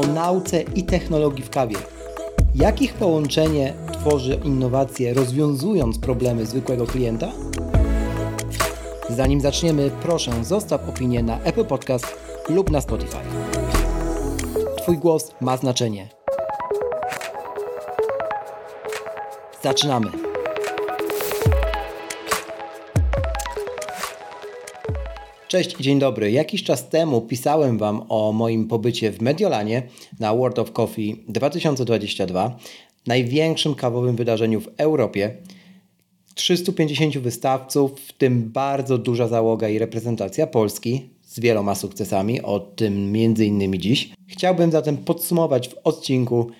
o nauce i technologii w kawie. Jak ich połączenie tworzy innowacje, rozwiązując problemy zwykłego klienta? Zanim zaczniemy, proszę zostaw opinię na Apple Podcast lub na Spotify. Twój głos ma znaczenie. Zaczynamy. Cześć dzień dobry. Jakiś czas temu pisałem Wam o moim pobycie w Mediolanie na World of Coffee 2022, największym kawowym wydarzeniu w Europie. 350 wystawców, w tym bardzo duża załoga i reprezentacja Polski z wieloma sukcesami, o tym innymi dziś. Chciałbym zatem podsumować w odcinku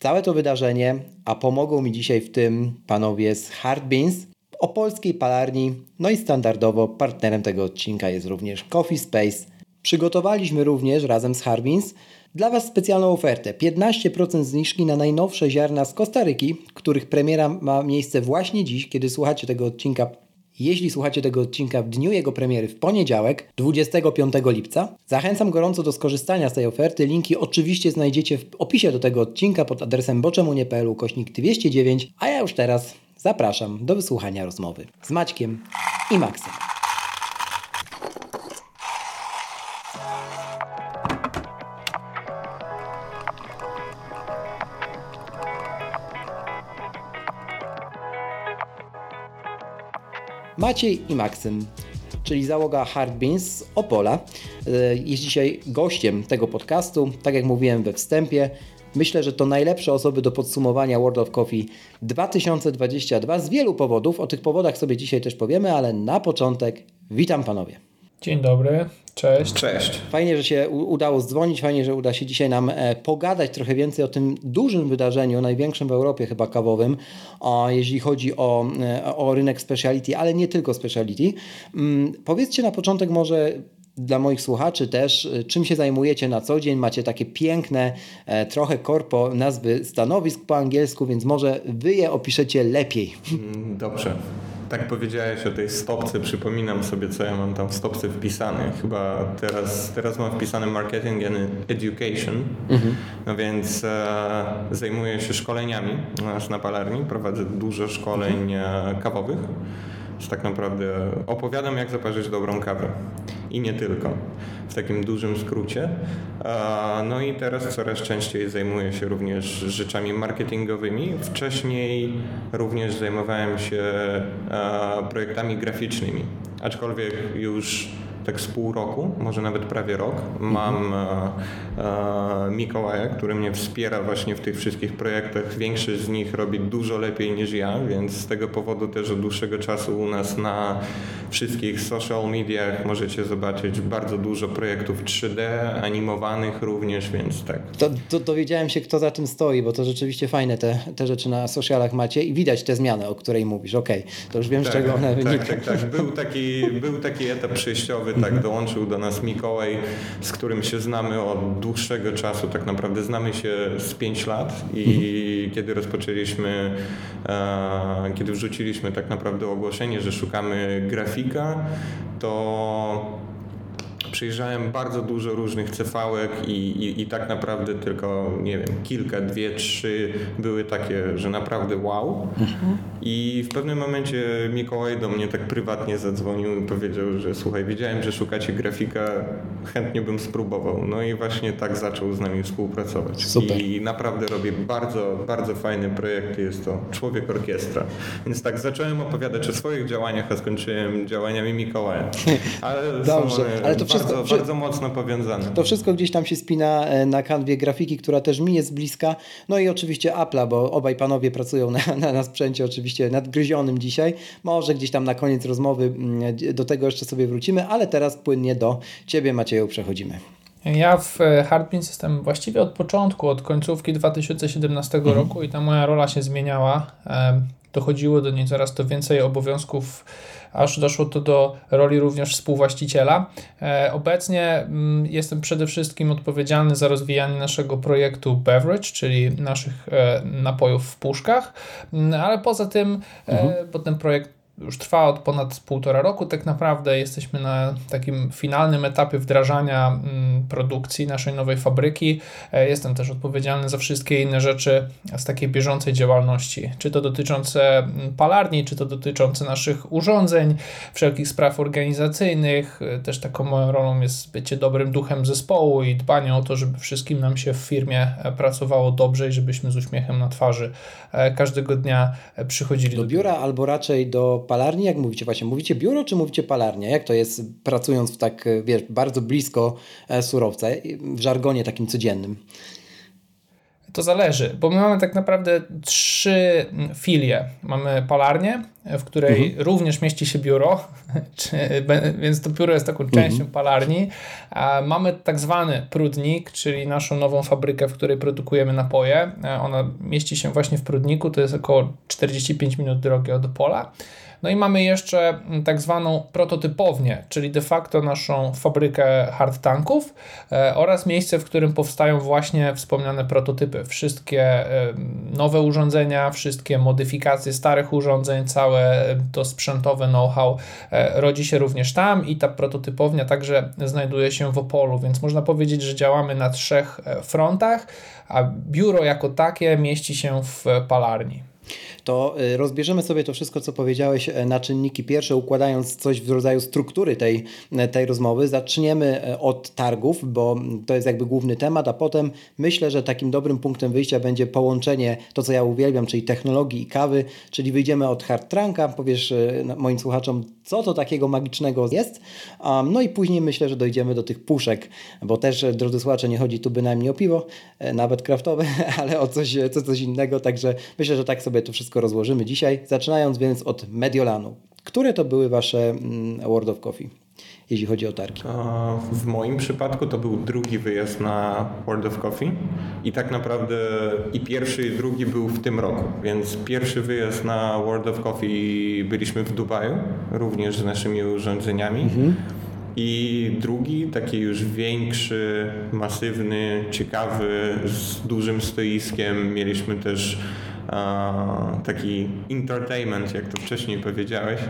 całe to wydarzenie, a pomogą mi dzisiaj w tym panowie z Hard Beans, o polskiej palarni, no i standardowo partnerem tego odcinka jest również Coffee Space. Przygotowaliśmy również razem z Harbins dla Was specjalną ofertę. 15% zniżki na najnowsze ziarna z Kostaryki, których premiera ma miejsce właśnie dziś, kiedy słuchacie tego odcinka. Jeśli słuchacie tego odcinka w dniu jego premiery w poniedziałek, 25 lipca, zachęcam gorąco do skorzystania z tej oferty. Linki oczywiście znajdziecie w opisie do tego odcinka pod adresem boczemunie.pl kośnik 209, a ja już teraz Zapraszam do wysłuchania rozmowy z Maćkiem i Maksem. Maciej i Maksym, czyli załoga Hard Beans z Opola, e, jest dzisiaj gościem tego podcastu. Tak jak mówiłem we wstępie, Myślę, że to najlepsze osoby do podsumowania World of Coffee 2022 z wielu powodów. O tych powodach sobie dzisiaj też powiemy, ale na początek witam panowie. Dzień dobry, cześć. Cześć. Fajnie, że się udało dzwonić, fajnie, że uda się dzisiaj nam e, pogadać trochę więcej o tym dużym wydarzeniu, największym w Europie chyba kawowym, jeśli chodzi o, e, o rynek speciality, ale nie tylko speciality. Mm, powiedzcie na początek może dla moich słuchaczy też, y, czym się zajmujecie na co dzień. Macie takie piękne, e, trochę korpo nazwy stanowisk po angielsku, więc może wy je opiszecie lepiej. Mm, dobrze. Tak powiedziałeś o tej stopce, przypominam sobie, co ja mam tam w stopce wpisane. Chyba teraz, teraz mam wpisane marketing and education, mhm. no więc e, zajmuję się szkoleniami nasz na palarni, prowadzę dużo szkoleń mhm. kawowych. Więc tak naprawdę opowiadam, jak zaparzyć dobrą kawę i nie tylko, w takim dużym skrócie. No i teraz coraz częściej zajmuję się również rzeczami marketingowymi. Wcześniej również zajmowałem się projektami graficznymi, aczkolwiek już tak z pół roku, może nawet prawie rok. Mam mhm. e, e, Mikołaja, który mnie wspiera właśnie w tych wszystkich projektach. Większość z nich robi dużo lepiej niż ja, więc z tego powodu też od dłuższego czasu u nas na wszystkich social mediach możecie zobaczyć bardzo dużo projektów 3D, animowanych również, więc tak. To, to dowiedziałem się, kto za tym stoi, bo to rzeczywiście fajne te, te rzeczy na socialach macie i widać tę zmianę, o której mówisz. Okej, okay, to już wiem, tak, z czego one tak, wynikają. Tak, tak, tak. Był taki, był taki etap przejściowy, tak, mhm. dołączył do nas Mikołaj, z którym się znamy od dłuższego czasu, tak naprawdę znamy się z 5 lat i mhm. kiedy rozpoczęliśmy, e, kiedy wrzuciliśmy tak naprawdę ogłoszenie, że szukamy grafika, to Przyjrzałem bardzo dużo różnych cefałek i, i, i, tak naprawdę tylko, nie wiem, kilka, dwie, trzy były takie, że naprawdę wow. Mhm. I w pewnym momencie Mikołaj do mnie tak prywatnie zadzwonił i powiedział, że słuchaj, wiedziałem, że szukacie grafika, chętnie bym spróbował. No i właśnie tak zaczął z nami współpracować. Super. I naprawdę robię bardzo, bardzo fajny projekt, jest to Człowiek Orkiestra. Więc tak, zacząłem opowiadać o swoich działaniach, a skończyłem działaniami Mikołaja. Ale Dobrze, ale to wszystko, bardzo, bardzo mocno powiązane. To wszystko gdzieś tam się spina e, na kanwie grafiki, która też mi jest bliska. No i oczywiście Apple'a, bo obaj panowie pracują na, na, na sprzęcie oczywiście nadgryzionym dzisiaj. Może gdzieś tam na koniec rozmowy mm, do tego jeszcze sobie wrócimy, ale teraz płynnie do Ciebie Macieju przechodzimy. Ja w e, Hardbeans jestem właściwie od początku, od końcówki 2017 mhm. roku i ta moja rola się zmieniała. Dochodziło do niej coraz to więcej obowiązków aż doszło to do roli również współwłaściciela. E, obecnie mm, jestem przede wszystkim odpowiedzialny za rozwijanie naszego projektu Beverage, czyli naszych e, napojów w puszkach, mm, ale poza tym, mhm. bo ten projekt już trwa od ponad półtora roku. Tak naprawdę jesteśmy na takim finalnym etapie wdrażania mm, produkcji naszej nowej fabryki. E, jestem też odpowiedzialny za wszystkie inne rzeczy z takiej bieżącej działalności, czy to dotyczące mm, palarni, czy to dotyczące naszych urządzeń, wszelkich spraw organizacyjnych. E, też taką moją rolą jest bycie dobrym duchem zespołu i dbanie o to, żeby wszystkim nam się w firmie e, pracowało dobrze i żebyśmy z uśmiechem na twarzy każdego dnia przychodzili do, do biura albo raczej do palarni? Jak mówicie właśnie? Mówicie biuro czy mówicie palarnia? Jak to jest pracując w tak, wiesz, bardzo blisko e, surowca, w żargonie takim codziennym? To zależy, bo my mamy tak naprawdę trzy filie. Mamy palarnię, w której mhm. również mieści się biuro, czy, więc to biuro jest taką mhm. częścią palarni. A mamy tak zwany prudnik, czyli naszą nową fabrykę, w której produkujemy napoje. E, ona mieści się właśnie w prudniku, to jest około 45 minut drogi od pola. No i mamy jeszcze mm, tak zwaną prototypownię, czyli de facto naszą fabrykę hard tanków e, oraz miejsce, w którym powstają właśnie wspomniane prototypy. Wszystkie e, nowe urządzenia, wszystkie modyfikacje starych urządzeń, całe to sprzętowe know-how e, rodzi się również tam i ta prototypownia także znajduje się w Opolu, więc można powiedzieć, że działamy na trzech frontach, a biuro jako takie mieści się w palarni to y, rozbierzemy sobie to wszystko, co powiedziałeś e, na czynniki pierwsze, układając coś w rodzaju struktury tej, e, tej rozmowy. Zaczniemy e, od targów, bo to jest jakby główny temat, a potem myślę, że takim dobrym punktem wyjścia będzie połączenie to, co ja uwielbiam, czyli technologii i kawy, czyli wyjdziemy od hard trunka, powiesz moim słuchaczom, co to takiego magicznego jest, no i później myślę, że dojdziemy do tych puszek, bo też, drodzy słuchacze, nie chodzi tu bynajmniej o piwo, nawet kraftowe, ale o coś, co coś innego, także myślę, że tak sobie to wszystko wszystko rozłożymy dzisiaj, zaczynając więc od Mediolanu. Które to były Wasze mm, World of Coffee? jeśli chodzi o targi? W moim przypadku to był drugi wyjazd na World of Coffee i tak naprawdę i pierwszy i drugi był w tym roku, więc pierwszy wyjazd na World of Coffee byliśmy w Dubaju, również z naszymi urządzeniami. Mhm. I drugi, taki już większy, masywny, ciekawy, z dużym stoiskiem. Mieliśmy też taki entertainment, jak to wcześniej powiedziałeś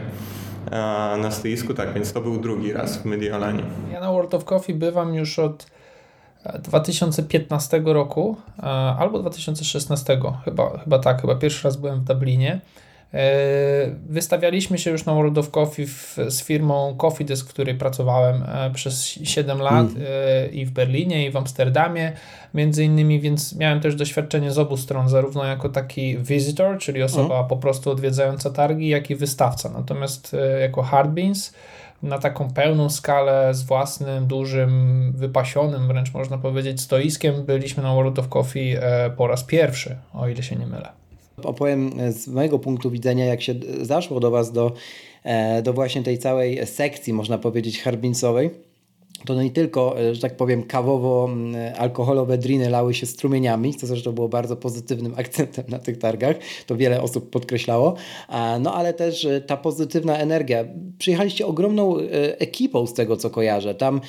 na stoisku, tak, więc to był drugi raz w Mediolanie. Ja na World of Coffee bywam już od 2015 roku albo 2016, chyba, chyba tak, chyba pierwszy raz byłem w Dublinie. E, wystawialiśmy się już na World of Coffee w, z firmą Coffee Desk, w której pracowałem e, przez 7 lat mm. i w Berlinie, i w Amsterdamie między innymi, więc miałem też doświadczenie z obu stron, zarówno jako taki visitor, czyli osoba mm. po prostu odwiedzająca targi, jak i wystawca. Natomiast jako Hardbeans na taką pełną skalę z własnym, dużym, wypasionym, wręcz można powiedzieć, stoiskiem byliśmy na World of Coffee po raz pierwszy, o ile się nie mylę. Opowiem z mojego punktu widzenia, jak się zaszło do Was do, e, do właśnie tej całej sekcji, można powiedzieć, harbinsowej to nie tylko, e, że tak powiem, kawowo-alkoholowe driny lały się strumieniami, co zresztą było bardzo pozytywnym akcentem na tych targach, to wiele osób podkreślało, no ale też e, ta pozytywna energia. Przyjechaliście ogromną ekipą z tego, co kojarzę. Tam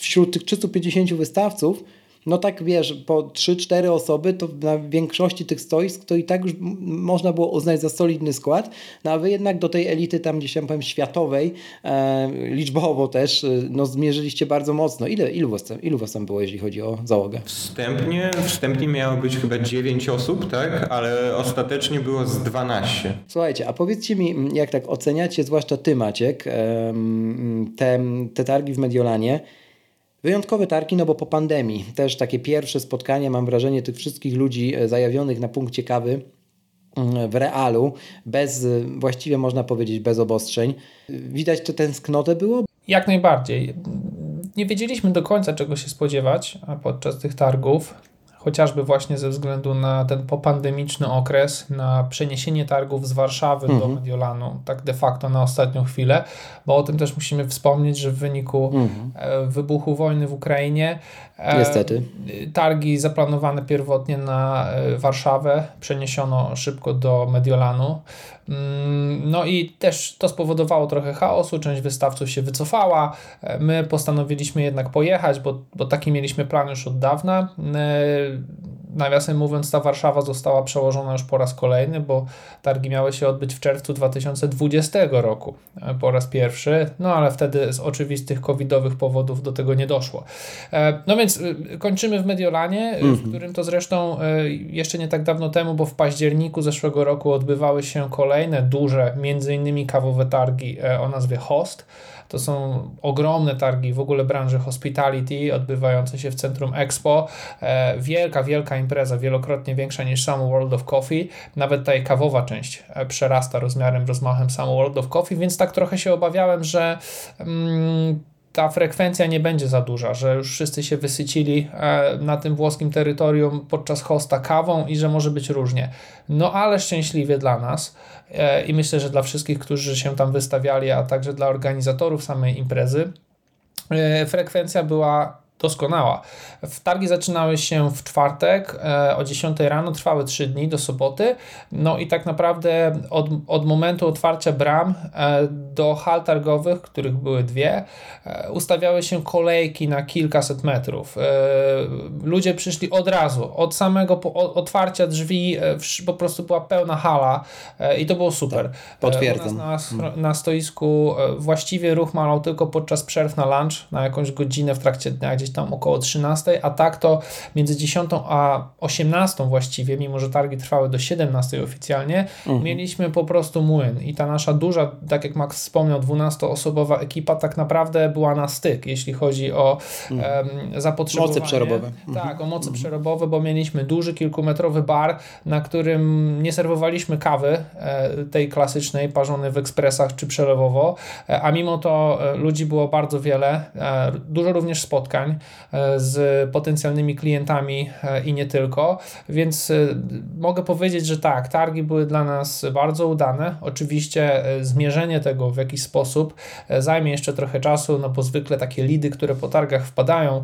wśród tych 350 wystawców no tak wiesz, po 3-4 osoby, to na większości tych stoisk to i tak już można było uznać za solidny skład, no a wy jednak do tej elity tam gdzieś tam powiem światowej, e, liczbowo też, e, no zmierzyliście bardzo mocno. Ile, ilu, was tam, ilu was tam było, jeśli chodzi o załogę? Wstępnie, wstępnie miało być chyba 9 osób, tak? Ale ostatecznie było z 12. Słuchajcie, a powiedzcie mi, jak tak oceniacie, zwłaszcza ty Maciek, te, te targi w Mediolanie, Wyjątkowe targi, no bo po pandemii też takie pierwsze spotkanie, mam wrażenie, tych wszystkich ludzi e, zajawionych na punkcie kawy mm, w realu, bez, e, właściwie można powiedzieć, bez obostrzeń. Widać, że tęsknotę było? Jak najbardziej. Nie wiedzieliśmy do końca, czego się spodziewać podczas tych targów chociażby właśnie ze względu na ten popandemiczny okres, na przeniesienie targów z Warszawy mhm. do Mediolanu, tak de facto na ostatnią chwilę, bo o tym też musimy wspomnieć, że w wyniku mhm. E, wybuchu wojny w Ukrainie e, Niestety. targi zaplanowane pierwotnie na e, Warszawę przeniesiono szybko do Mediolanu. Mm, no i też to spowodowało trochę chaosu, część wystawców się wycofała. My postanowiliśmy jednak pojechać, bo, bo taki mieliśmy plan już od dawna. Nawiasem mówiąc, ta Warszawa została przełożona już po raz kolejny, bo targi miały się odbyć w czerwcu 2020 roku e, po raz pierwszy, no ale wtedy z oczywistych covidowych powodów do tego nie doszło. E, no więc e, kończymy w Mediolanie, w mhm. którym to zresztą jeszcze nie tak dawno temu, bo w październiku zeszłego roku odbywały się kolejne duże, między innymi kawowe targi o nazwie Host. To są ogromne targi w ogóle branży hospitality odbywające się w centrum Expo. E, wielka, wielka impreza, wielokrotnie większa niż sam World of Coffee. Nawet ta kawowa część e, przerasta rozmiarem, rozmachem sam World of Coffee, więc tak trochę się obawiałem, że mm, ta frekwencja nie będzie za duża, że już wszyscy się wysycili e, na tym włoskim terytorium podczas hosta kawą i że może być różnie. No ale szczęśliwie dla nas e, i myślę, że dla wszystkich, którzy się tam wystawiali, a także dla organizatorów samej imprezy, e, frekwencja była doskonała. Targi zaczynały się w czwartek e, o 10 rano, trwały 3 dni do soboty. No i tak naprawdę od, od momentu otwarcia bram e, do hal targowych, których były dwie, e, ustawiały się kolejki na kilkaset metrów. Ludzie przyszli od razu, od samego otwarcia drzwi, po prostu była pełna hala i to było super. Tak, potwierdzam. Na, na stoisku właściwie ruch malał tylko podczas przerw na lunch, na jakąś godzinę w trakcie dnia, gdzieś tam około 13, a tak to między 10 a 18 właściwie, mimo że targi trwały do 17 oficjalnie, mhm. mieliśmy po prostu młyn i ta nasza duża, tak jak Max wspomniał, 12-osobowa ekipa tak naprawdę była na styk, jeśli chodzi o mhm. um, zapotrzebowanie. Moce przerobowe. Tak, mhm. o moce mhm. przerobowe, bo mieliśmy duży, kilkumetrowy bar, na którym nie serwowaliśmy kawy e, tej klasycznej, parzonej w ekspresach czy przelewowo, e, a mimo to e, ludzi było bardzo wiele, dużo również spotkań, E, z potencjalnymi klientami e, i nie tylko. Więc e, mogę powiedzieć, że tak, targi były dla nas bardzo udane. Oczywiście zmierzenie tego w jakiś sposób zajmie jeszcze trochę czasu, no bo zwykle takie lidy, które po targach wpadają,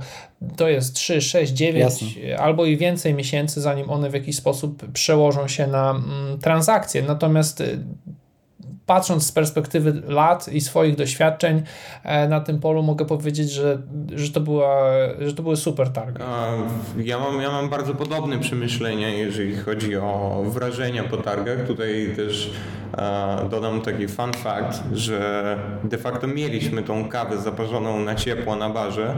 to jest 3, 6, 9 Jasne. albo i więcej miesięcy, zanim one w jakiś sposób przełożą się na mm, transakcje. Natomiast patrząc z perspektywy lat i swoich doświadczeń e, na tym polu mogę powiedzieć, że, że, to, była, że to były super targi. Ja mam, ja mam bardzo podobne przemyślenia, jeżeli chodzi o wrażenia po targach. Tutaj też dodam taki fun fact, że de facto mieliśmy tą kawę zaparzoną na ciepło na barze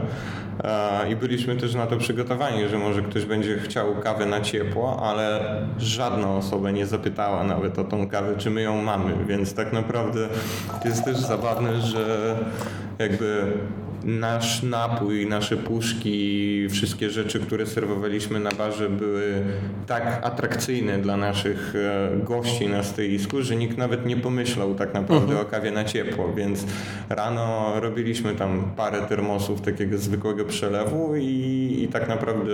i byliśmy też na to przygotowani, że może ktoś będzie chciał kawę na ciepło, ale żadna osoba nie zapytała nawet o tą kawę, czy my ją mamy, więc tak naprawdę jest też zabawne, że jakby nasz napój, nasze puszki, wszystkie rzeczy, które serwowaliśmy na barze były tak atrakcyjne dla naszych e, gości na stoisku, że nikt nawet nie pomyślał tak naprawdę mhm. o kawie na ciepło, więc rano robiliśmy tam parę termosów takiego zwykłego przelewu i, i tak naprawdę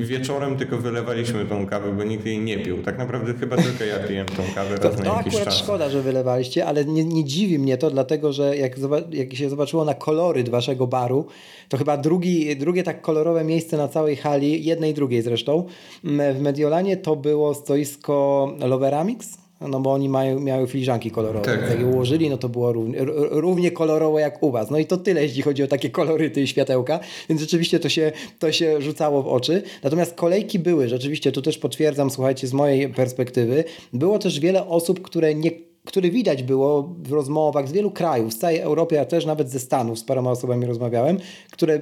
wieczorem tylko wylewaliśmy tą kawę, bo nikt jej nie pił. Tak naprawdę chyba tylko ja piłem tą kawę raz to, na jakiś akurat czas. szkoda, że wylewaliście, ale nie, nie dziwi mnie to, dlatego że jak, jak się zobaczyło na kolory waszego baru, to chyba drugi, drugie tak kolorowe miejsce na całej hali, jednej i drugiej zresztą, w Mediolanie to było stoisko Loveramix no bo oni mają, miały filiżanki kolorowe. Tak. Jak je ułożyli, no to było równie, równie kolorowe jak u was. No i to tyle, jeśli chodzi o takie koloryty i światełka, więc rzeczywiście to się, to się rzucało w oczy. Natomiast kolejki były, rzeczywiście, tu też potwierdzam, słuchajcie, z mojej perspektywy, było też wiele osób, które nie który widać było w rozmowach z wielu krajów, z całej Europy, a też nawet ze Stanów, z paroma osobami rozmawiałem, które e,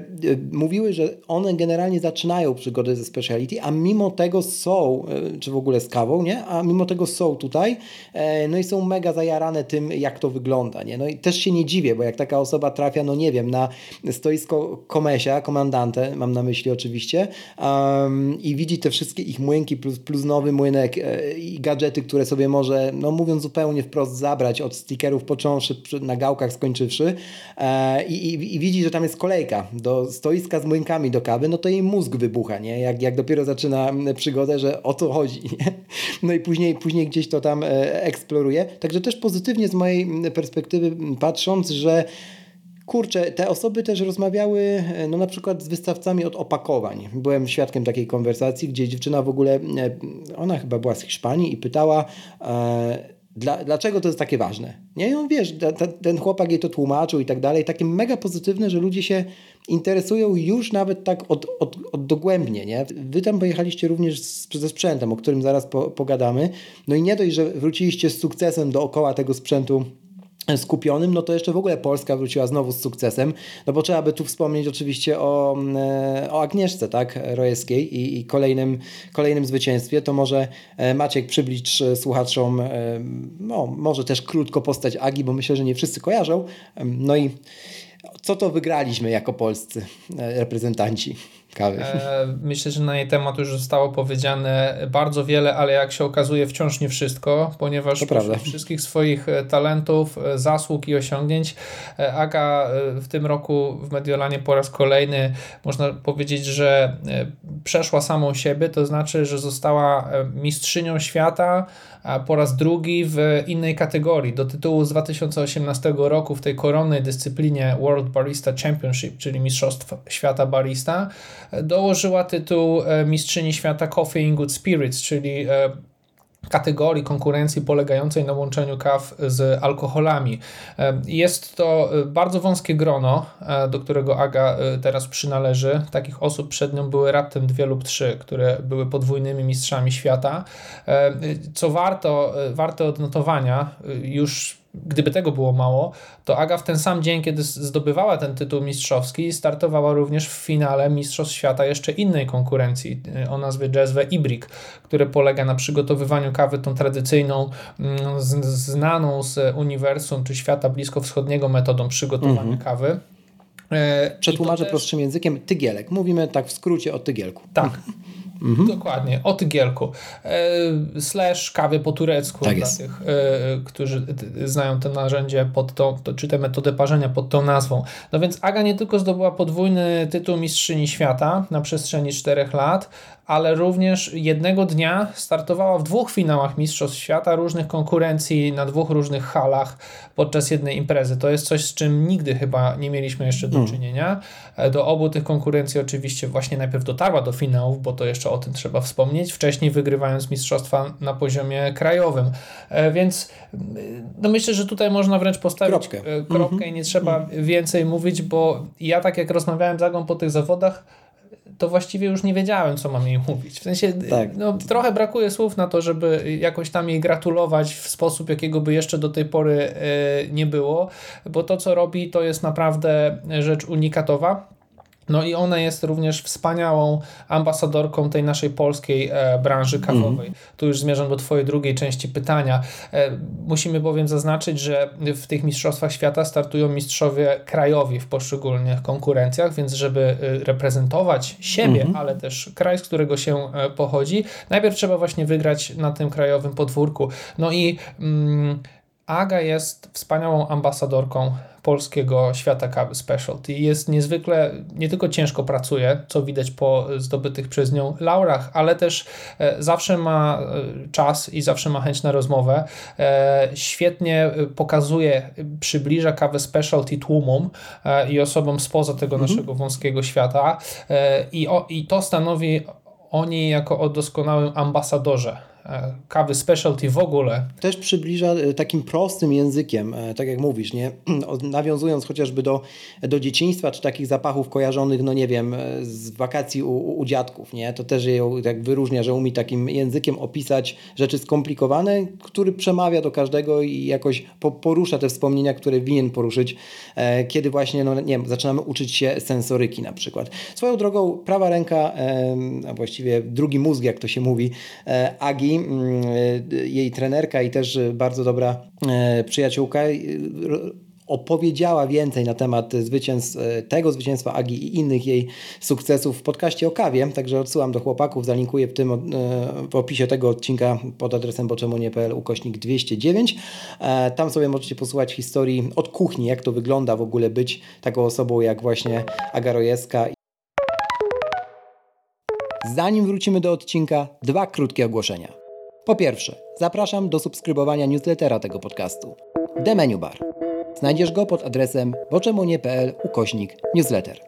mówiły, że one generalnie zaczynają przygodę ze speciality, a mimo tego są, e, czy w ogóle z kawą, nie? A mimo tego są tutaj, e, no i są mega zajarane tym, jak to wygląda, nie? No i też się nie dziwię, bo jak taka osoba trafia, no nie wiem, na stoisko Komesia, komandantę, mam na myśli oczywiście, um, i widzi te wszystkie ich młynki plus, plus nowy młynek i gadżety, które sobie może, no mówiąc zupełnie w wprost zabrać, od stickerów począwszy, na gałkach skończywszy e, i, i, i, widzi, że tam jest kolejka do stoiska z młynkami do kawy, no to jej mózg wybucha, nie? Jak, jak dopiero zaczyna przygodę, że o to chodzi, nie? No i później, później gdzieś to tam e, eksploruje. Także też pozytywnie z mojej perspektywy patrząc, że kurczę, te osoby też rozmawiały e, no na przykład z wystawcami od opakowań. Byłem świadkiem takiej konwersacji, gdzie dziewczyna w ogóle, ona chyba była z Hiszpanii i pytała, e, dla, dlaczego to jest takie ważne. Nie, I on wiesz, ta, ta, ten chłopak jej to tłumaczył i tak dalej. Takie mega pozytywne, że ludzie się interesują już nawet tak od, od, od dogłębnie. Nie? Wy tam pojechaliście również z, ze sprzętem, o którym zaraz po, pogadamy. No i nie dość, że wróciliście z sukcesem dookoła tego sprzętu skupionym, no to jeszcze w ogóle Polska wróciła znowu z sukcesem, no bo trzeba by tu wspomnieć oczywiście o, e, o Agnieszce, tak, Rojewskiej i, i kolejnym, kolejnym zwycięstwie, to może e, Maciek przybliż słuchaczom, e, no może też krótko postać Agi, bo myślę, że nie wszyscy kojarzą, no i co to wygraliśmy jako polscy reprezentanci? Kawy. E, myślę, że na jej temat już zostało powiedziane bardzo wiele, ale jak się okazuje wciąż nie wszystko, ponieważ wszystkich swoich e, talentów, e, zasług i osiągnięć Aga w tym roku w Mediolanie po raz kolejny można powiedzieć, że przeszła samą siebie, to znaczy, że została mistrzynią świata po raz drugi w innej kategorii. Do tytułu z 2018 roku w tej koronnej dyscyplinie World Barista Championship, czyli Mistrzostw Świata Barista, dołożyła tytuł e, Mistrzyni Świata Coffee in Good Spirits, czyli e, kategorii konkurencji polegającej na łączeniu kaw z alkoholami. E, jest to bardzo wąskie grono, do którego Aga teraz przynależy. Takich osób przed nią były raptem dwie lub trzy, które były podwójnymi mistrzami świata. Co warto, warte odnotowania, już gdyby tego było mało, to Aga w ten sam dzień, kiedy zdobywała ten tytuł mistrzowski, startowała również w finale Mistrzostw Świata jeszcze innej konkurencji y, o nazwie Jazzwe Ibrik, które polega na przygotowywaniu kawy tą tradycyjną, mm, znaną z uniwersum czy świata bliskowschodniego metodą przygotowania mhm. kawy. E, Przetłumaczę też... prostszym językiem, tygielek. Mówimy tak w skrócie o tygielku. Tak. Mhm. Dokładnie, o tygielku. E, slash kawy po turecku tak dla jest. tych, e, którzy znają to narzędzie pod tą, to, czy tę metodę parzenia pod tą nazwą. No więc Aga nie tylko zdobyła podwójny tytuł mistrzyni świata na przestrzeni czterech lat, ale również jednego dnia startowała w dwóch finałach Mistrzostw Świata różnych konkurencji na dwóch różnych halach podczas jednej imprezy. To jest coś, z czym nigdy chyba nie mieliśmy jeszcze do hmm. czynienia. E, do obu tych konkurencji oczywiście właśnie najpierw dotarła do finałów, bo to jeszcze o tym trzeba wspomnieć, wcześniej wygrywając mistrzostwa na poziomie krajowym. E, więc no myślę, że tutaj można wręcz postawić kropkę, e, kropkę mm -hmm. i nie trzeba mm -hmm. więcej mówić, bo ja tak jak rozmawiałem z Agą po tych zawodach, to właściwie już nie wiedziałem, co mam jej mówić. W sensie, tak. no, trochę brakuje słów na to, żeby jakoś tam jej gratulować w sposób, jakiego by jeszcze do tej pory e, nie było, bo to, co robi, to jest naprawdę rzecz unikatowa. No i ona jest również wspaniałą ambasadorką tej naszej polskiej e, branży mhm. kawowej. Mm. Tu już zmierzam do Twojej drugiej części pytania. E, musimy bowiem zaznaczyć, że w tych Mistrzostwach Świata startują mistrzowie krajowi w poszczególnych konkurencjach, więc żeby e, reprezentować siebie, mm. ale też kraj, z którego się pochodzi, najpierw trzeba właśnie wygrać na tym krajowym podwórku. No i mm, Aga jest wspaniałą ambasadorką polskiego świata kawy specialty. Jest niezwykle, nie tylko ciężko pracuje, co widać po zdobytych przez nią laurach, ale też e, zawsze ma e, czas i zawsze ma chęć na rozmowę. E, świetnie pokazuje, przybliża kawę specialty tłumom i osobom spoza tego mhm. naszego wąskiego świata i, o, i to stanowi o niej jako o doskonałym ambasadorze kawy specialty w ogóle. Też przybliża e, takim prostym językiem, e, tak jak mówisz, nie? nawiązując chociażby do, do dzieciństwa, czy takich zapachów kojarzonych, no nie wiem, z wakacji u, u dziadków, nie? To też ją tak wyróżnia, że umie takim językiem opisać rzeczy skomplikowane, który przemawia do każdego i jakoś po, porusza te wspomnienia, które winien poruszyć, kiedy właśnie, no nie wiem, zaczynamy uczyć się sensoryki na przykład. Swoją drogą, prawa ręka, a właściwie drugi mózg, jak to się mówi, Agi, Mm, jej trenerka i też bardzo dobra e, przyjaciółka opowiedziała więcej na temat zwycięstw, tego zwycięstwa Agi i innych jej sukcesów w podcaście o kawie, także odsyłam do chłopaków, zalinkuję w tym w opisie tego odcinka pod adresem boczemunie.pl ukośnik 209. Tam sobie możecie posłuchać historii od kuchni, jak to wygląda w ogóle być taką osobą jak właśnie Aga Rojewska. Zanim wrócimy do odcinka, dwa krótkie ogłoszenia. Po pierwsze, zapraszam do subskrybowania newslettera tego podcastu. The Menu Bar. Znajdziesz go pod adresem boczemunie.pl ukośnik newsletter.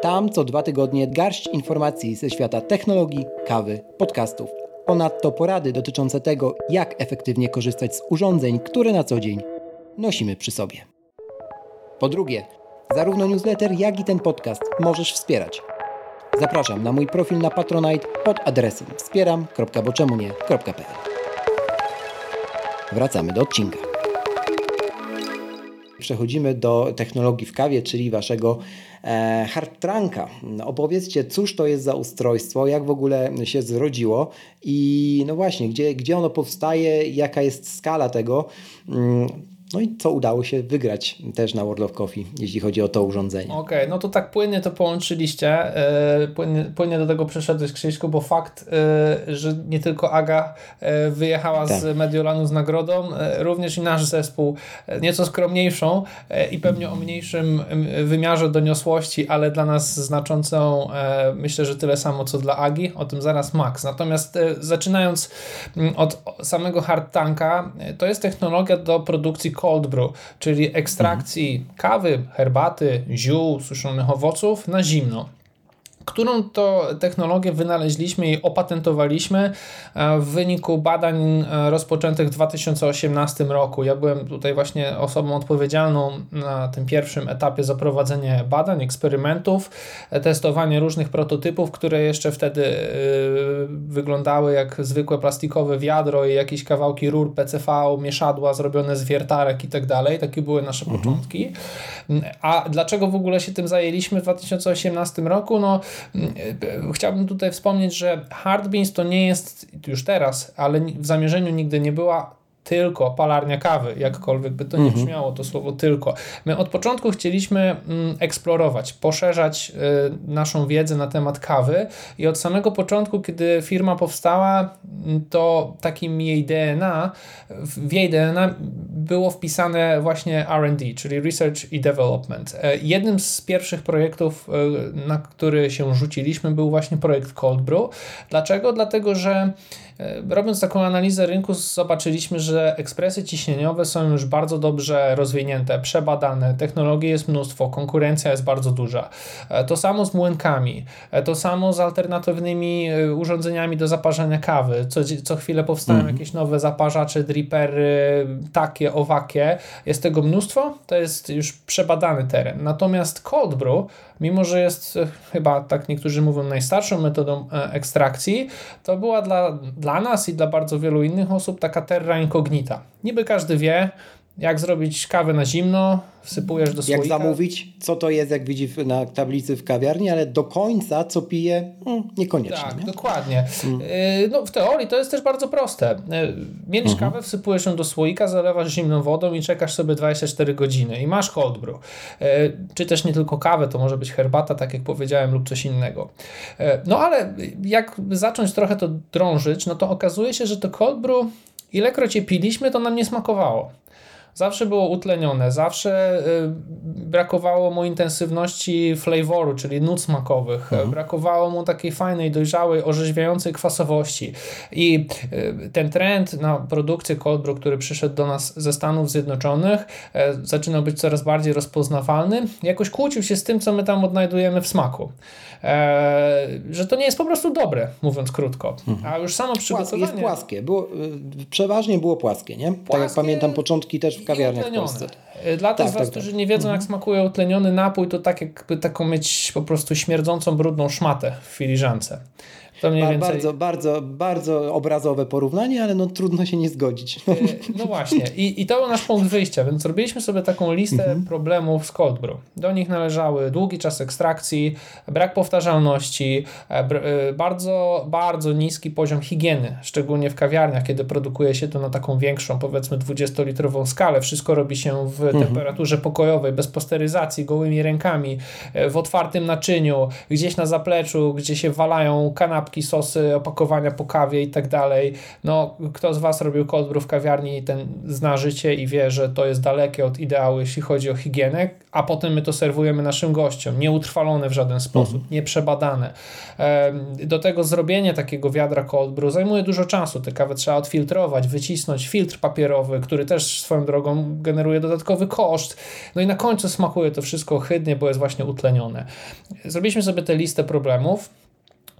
Tam co dwa tygodnie garść informacji ze świata technologii, kawy, podcastów. Ponadto porady dotyczące tego, jak efektywnie korzystać z urządzeń, które na co dzień nosimy przy sobie. Po drugie, zarówno newsletter, jak i ten podcast możesz wspierać. Zapraszam na mój profil na Patronite pod adresem wspieram.boczemunie.pl Wracamy do odcinka. Przechodzimy do technologii w kawie, czyli waszego e, hardtranka. Opowiedzcie, cóż to jest za ustrojstwo, jak w ogóle się zrodziło i no właśnie, gdzie, gdzie ono powstaje, jaka jest skala tego. No i co udało się wygrać też na World of Coffee, jeśli chodzi o to urządzenie. Okej, okay, no to tak płynnie to połączyliście. Yy, płynnie, płynnie do tego przeszedłeś, Krzyśku, bo fakt, yy, że nie tylko Aga yy, wyjechała tak. z Mediolanu z nagrodą, również i nasz zespół, nieco skromniejszą i pewnie o mniejszym wymiarze doniosłości, ale dla nas znaczącą, myślę, że tyle samo co dla Agi, o tym zaraz Max. Natomiast zaczynając mm, od samego hard tanka, to jest technologia do produkcji cold brew, czyli ekstrakcji kawy, herbaty, ziół, suszonych owoców na zimno którą to technologię wynaleźliśmy i opatentowaliśmy e, w wyniku badań e, rozpoczętych w 2018 roku. Ja byłem tutaj właśnie osobą odpowiedzialną na tym pierwszym etapie za prowadzenie badań, eksperymentów, e, testowanie różnych prototypów, które jeszcze wtedy wyglądały jak zwykłe plastikowe wiadro i jakieś kawałki rur PCV, mieszadła zrobione z wiertarek i tak dalej. Takie były nasze mhm. początki. A dlaczego w ogóle się tym zajęliśmy w 2018 roku? No Chciałbym tutaj wspomnieć, że Hard Beans to nie jest już teraz, ale w zamierzeniu nigdy nie była tylko palarnia kawy, jakkolwiek by to nie mhm. brzmiało, to słowo tylko. My od początku chcieliśmy mm, eksplorować, poszerzać y, naszą wiedzę na temat kawy i od samego początku, kiedy firma powstała, mm, to takim jej DNA, w jej DNA było wpisane właśnie R&D, czyli Research i Development. E, jednym z pierwszych projektów, e, na który się rzuciliśmy, był właśnie projekt Cold Brew. Dlaczego? Dlatego, że robiąc taką analizę rynku, zobaczyliśmy, że ekspresy ciśnieniowe są już bardzo dobrze rozwinięte, przebadane, technologii jest mnóstwo, konkurencja jest bardzo duża. E, to samo z młynkami, e, to samo z alternatywnymi urządzeniami do zaparzania kawy. Co, co chwilę powstają mhm. jakieś nowe zaparzacze, dripery, takie, owakie. Jest tego mnóstwo, to jest już przebadany teren. Natomiast cold brew mimo że jest e, chyba, tak niektórzy mówią, najstarszą metodą e, ekstrakcji, to była dla, dla nas i dla bardzo wielu innych osób taka terra incognita. Niby każdy wie, jak zrobić kawę na zimno, wsypujesz do słoika. Jak zamówić, co to jest, jak widzi na tablicy w kawiarni, ale do końca, co pije, hmm, niekoniecznie. Tak, nie? dokładnie. Hmm. No, w teorii to jest też bardzo proste. Y, mielisz mhm. kawę, wsypujesz ją do słoika, zalewasz zimną wodą i czekasz sobie 24 godziny i masz cold brew. Y, czy też nie tylko kawę, to może być herbata, tak jak powiedziałem, lub coś innego. No ale jak zacząć trochę to drążyć, no to okazuje się, że to cold brew, ilekroć je piliśmy, to nam nie smakowało zawsze było utlenione, zawsze y, brakowało mu intensywności flavoru, czyli nut smakowych, mhm. brakowało mu takiej fajnej, dojrzałej, orzeźwiającej kwasowości. I y, ten trend na produkcję cold brew, który przyszedł do nas ze Stanów Zjednoczonych, e, zaczynał być coraz bardziej rozpoznawalny, jakoś kłócił się z tym, co my tam odnajdujemy w smaku. E, że to nie jest po prostu dobre, mówiąc krótko. Mhm. A już samo przygotowanie... Jest płaskie. Było, y, przeważnie było płaskie, nie? Płaskie tak jak pamiętam początki też kawiarniach w Polsce. E, dla tak, tych z Was, tak, którzy tak. nie wiedzą, jak mhm. smakuje utleniony napój, to tak jakby taką mieć po prostu śmierdzącą, brudną szmatę w filiżance. To mniej więcej... Bardzo, bardzo, bardzo obrazowe porównanie, ale no trudno się nie zgodzić. E, no właśnie. I, I to był nasz punkt wyjścia, więc zrobiliśmy sobie taką listę mhm. problemów z cold brew. Do nich należały długi czas ekstrakcji, brak powtarzalności, e, bardzo, bardzo niski poziom higieny, szczególnie w kawiarniach, kiedy produkuje się to na taką większą, powiedzmy 20-litrową skalę. Wszystko robi się w mhm. temperaturze pokojowej, bez posteryzacji, gołymi rękami, e, w otwartym naczyniu, gdzieś na zapleczu, gdzie się walają kanapki, sosy, opakowania po kawie i tak dalej. No, kto z Was robił cold brew w kawiarni, ten zna życie i wie, że to jest dalekie od ideału, jeśli chodzi o higienę, a potem my to serwujemy naszym gościom, nieutrwalone w żaden sposób, mhm. nieprzebadane. Do tego zrobienie takiego wiadra cold brew zajmuje dużo czasu. Tę kawę trzeba odfiltrować, wycisnąć filtr papierowy, który też swoją drogą generuje dodatkowy koszt. No i na końcu smakuje to wszystko chydnie, bo jest właśnie utlenione. Zrobiliśmy sobie tę listę problemów.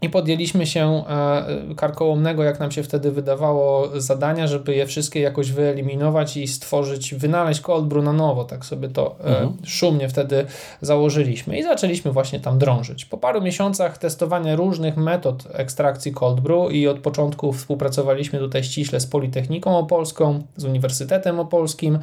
I podjęliśmy się e, karkołomnego, jak nam się wtedy wydawało, zadania, żeby je wszystkie jakoś wyeliminować i stworzyć, wynaleźć cold brew na nowo. Tak sobie to e, mhm. szumnie wtedy założyliśmy i zaczęliśmy właśnie tam drążyć. Po paru miesiącach testowania różnych metod ekstrakcji cold brew i od początku współpracowaliśmy tutaj ściśle z Politechniką Opolską, z Uniwersytetem Opolskim.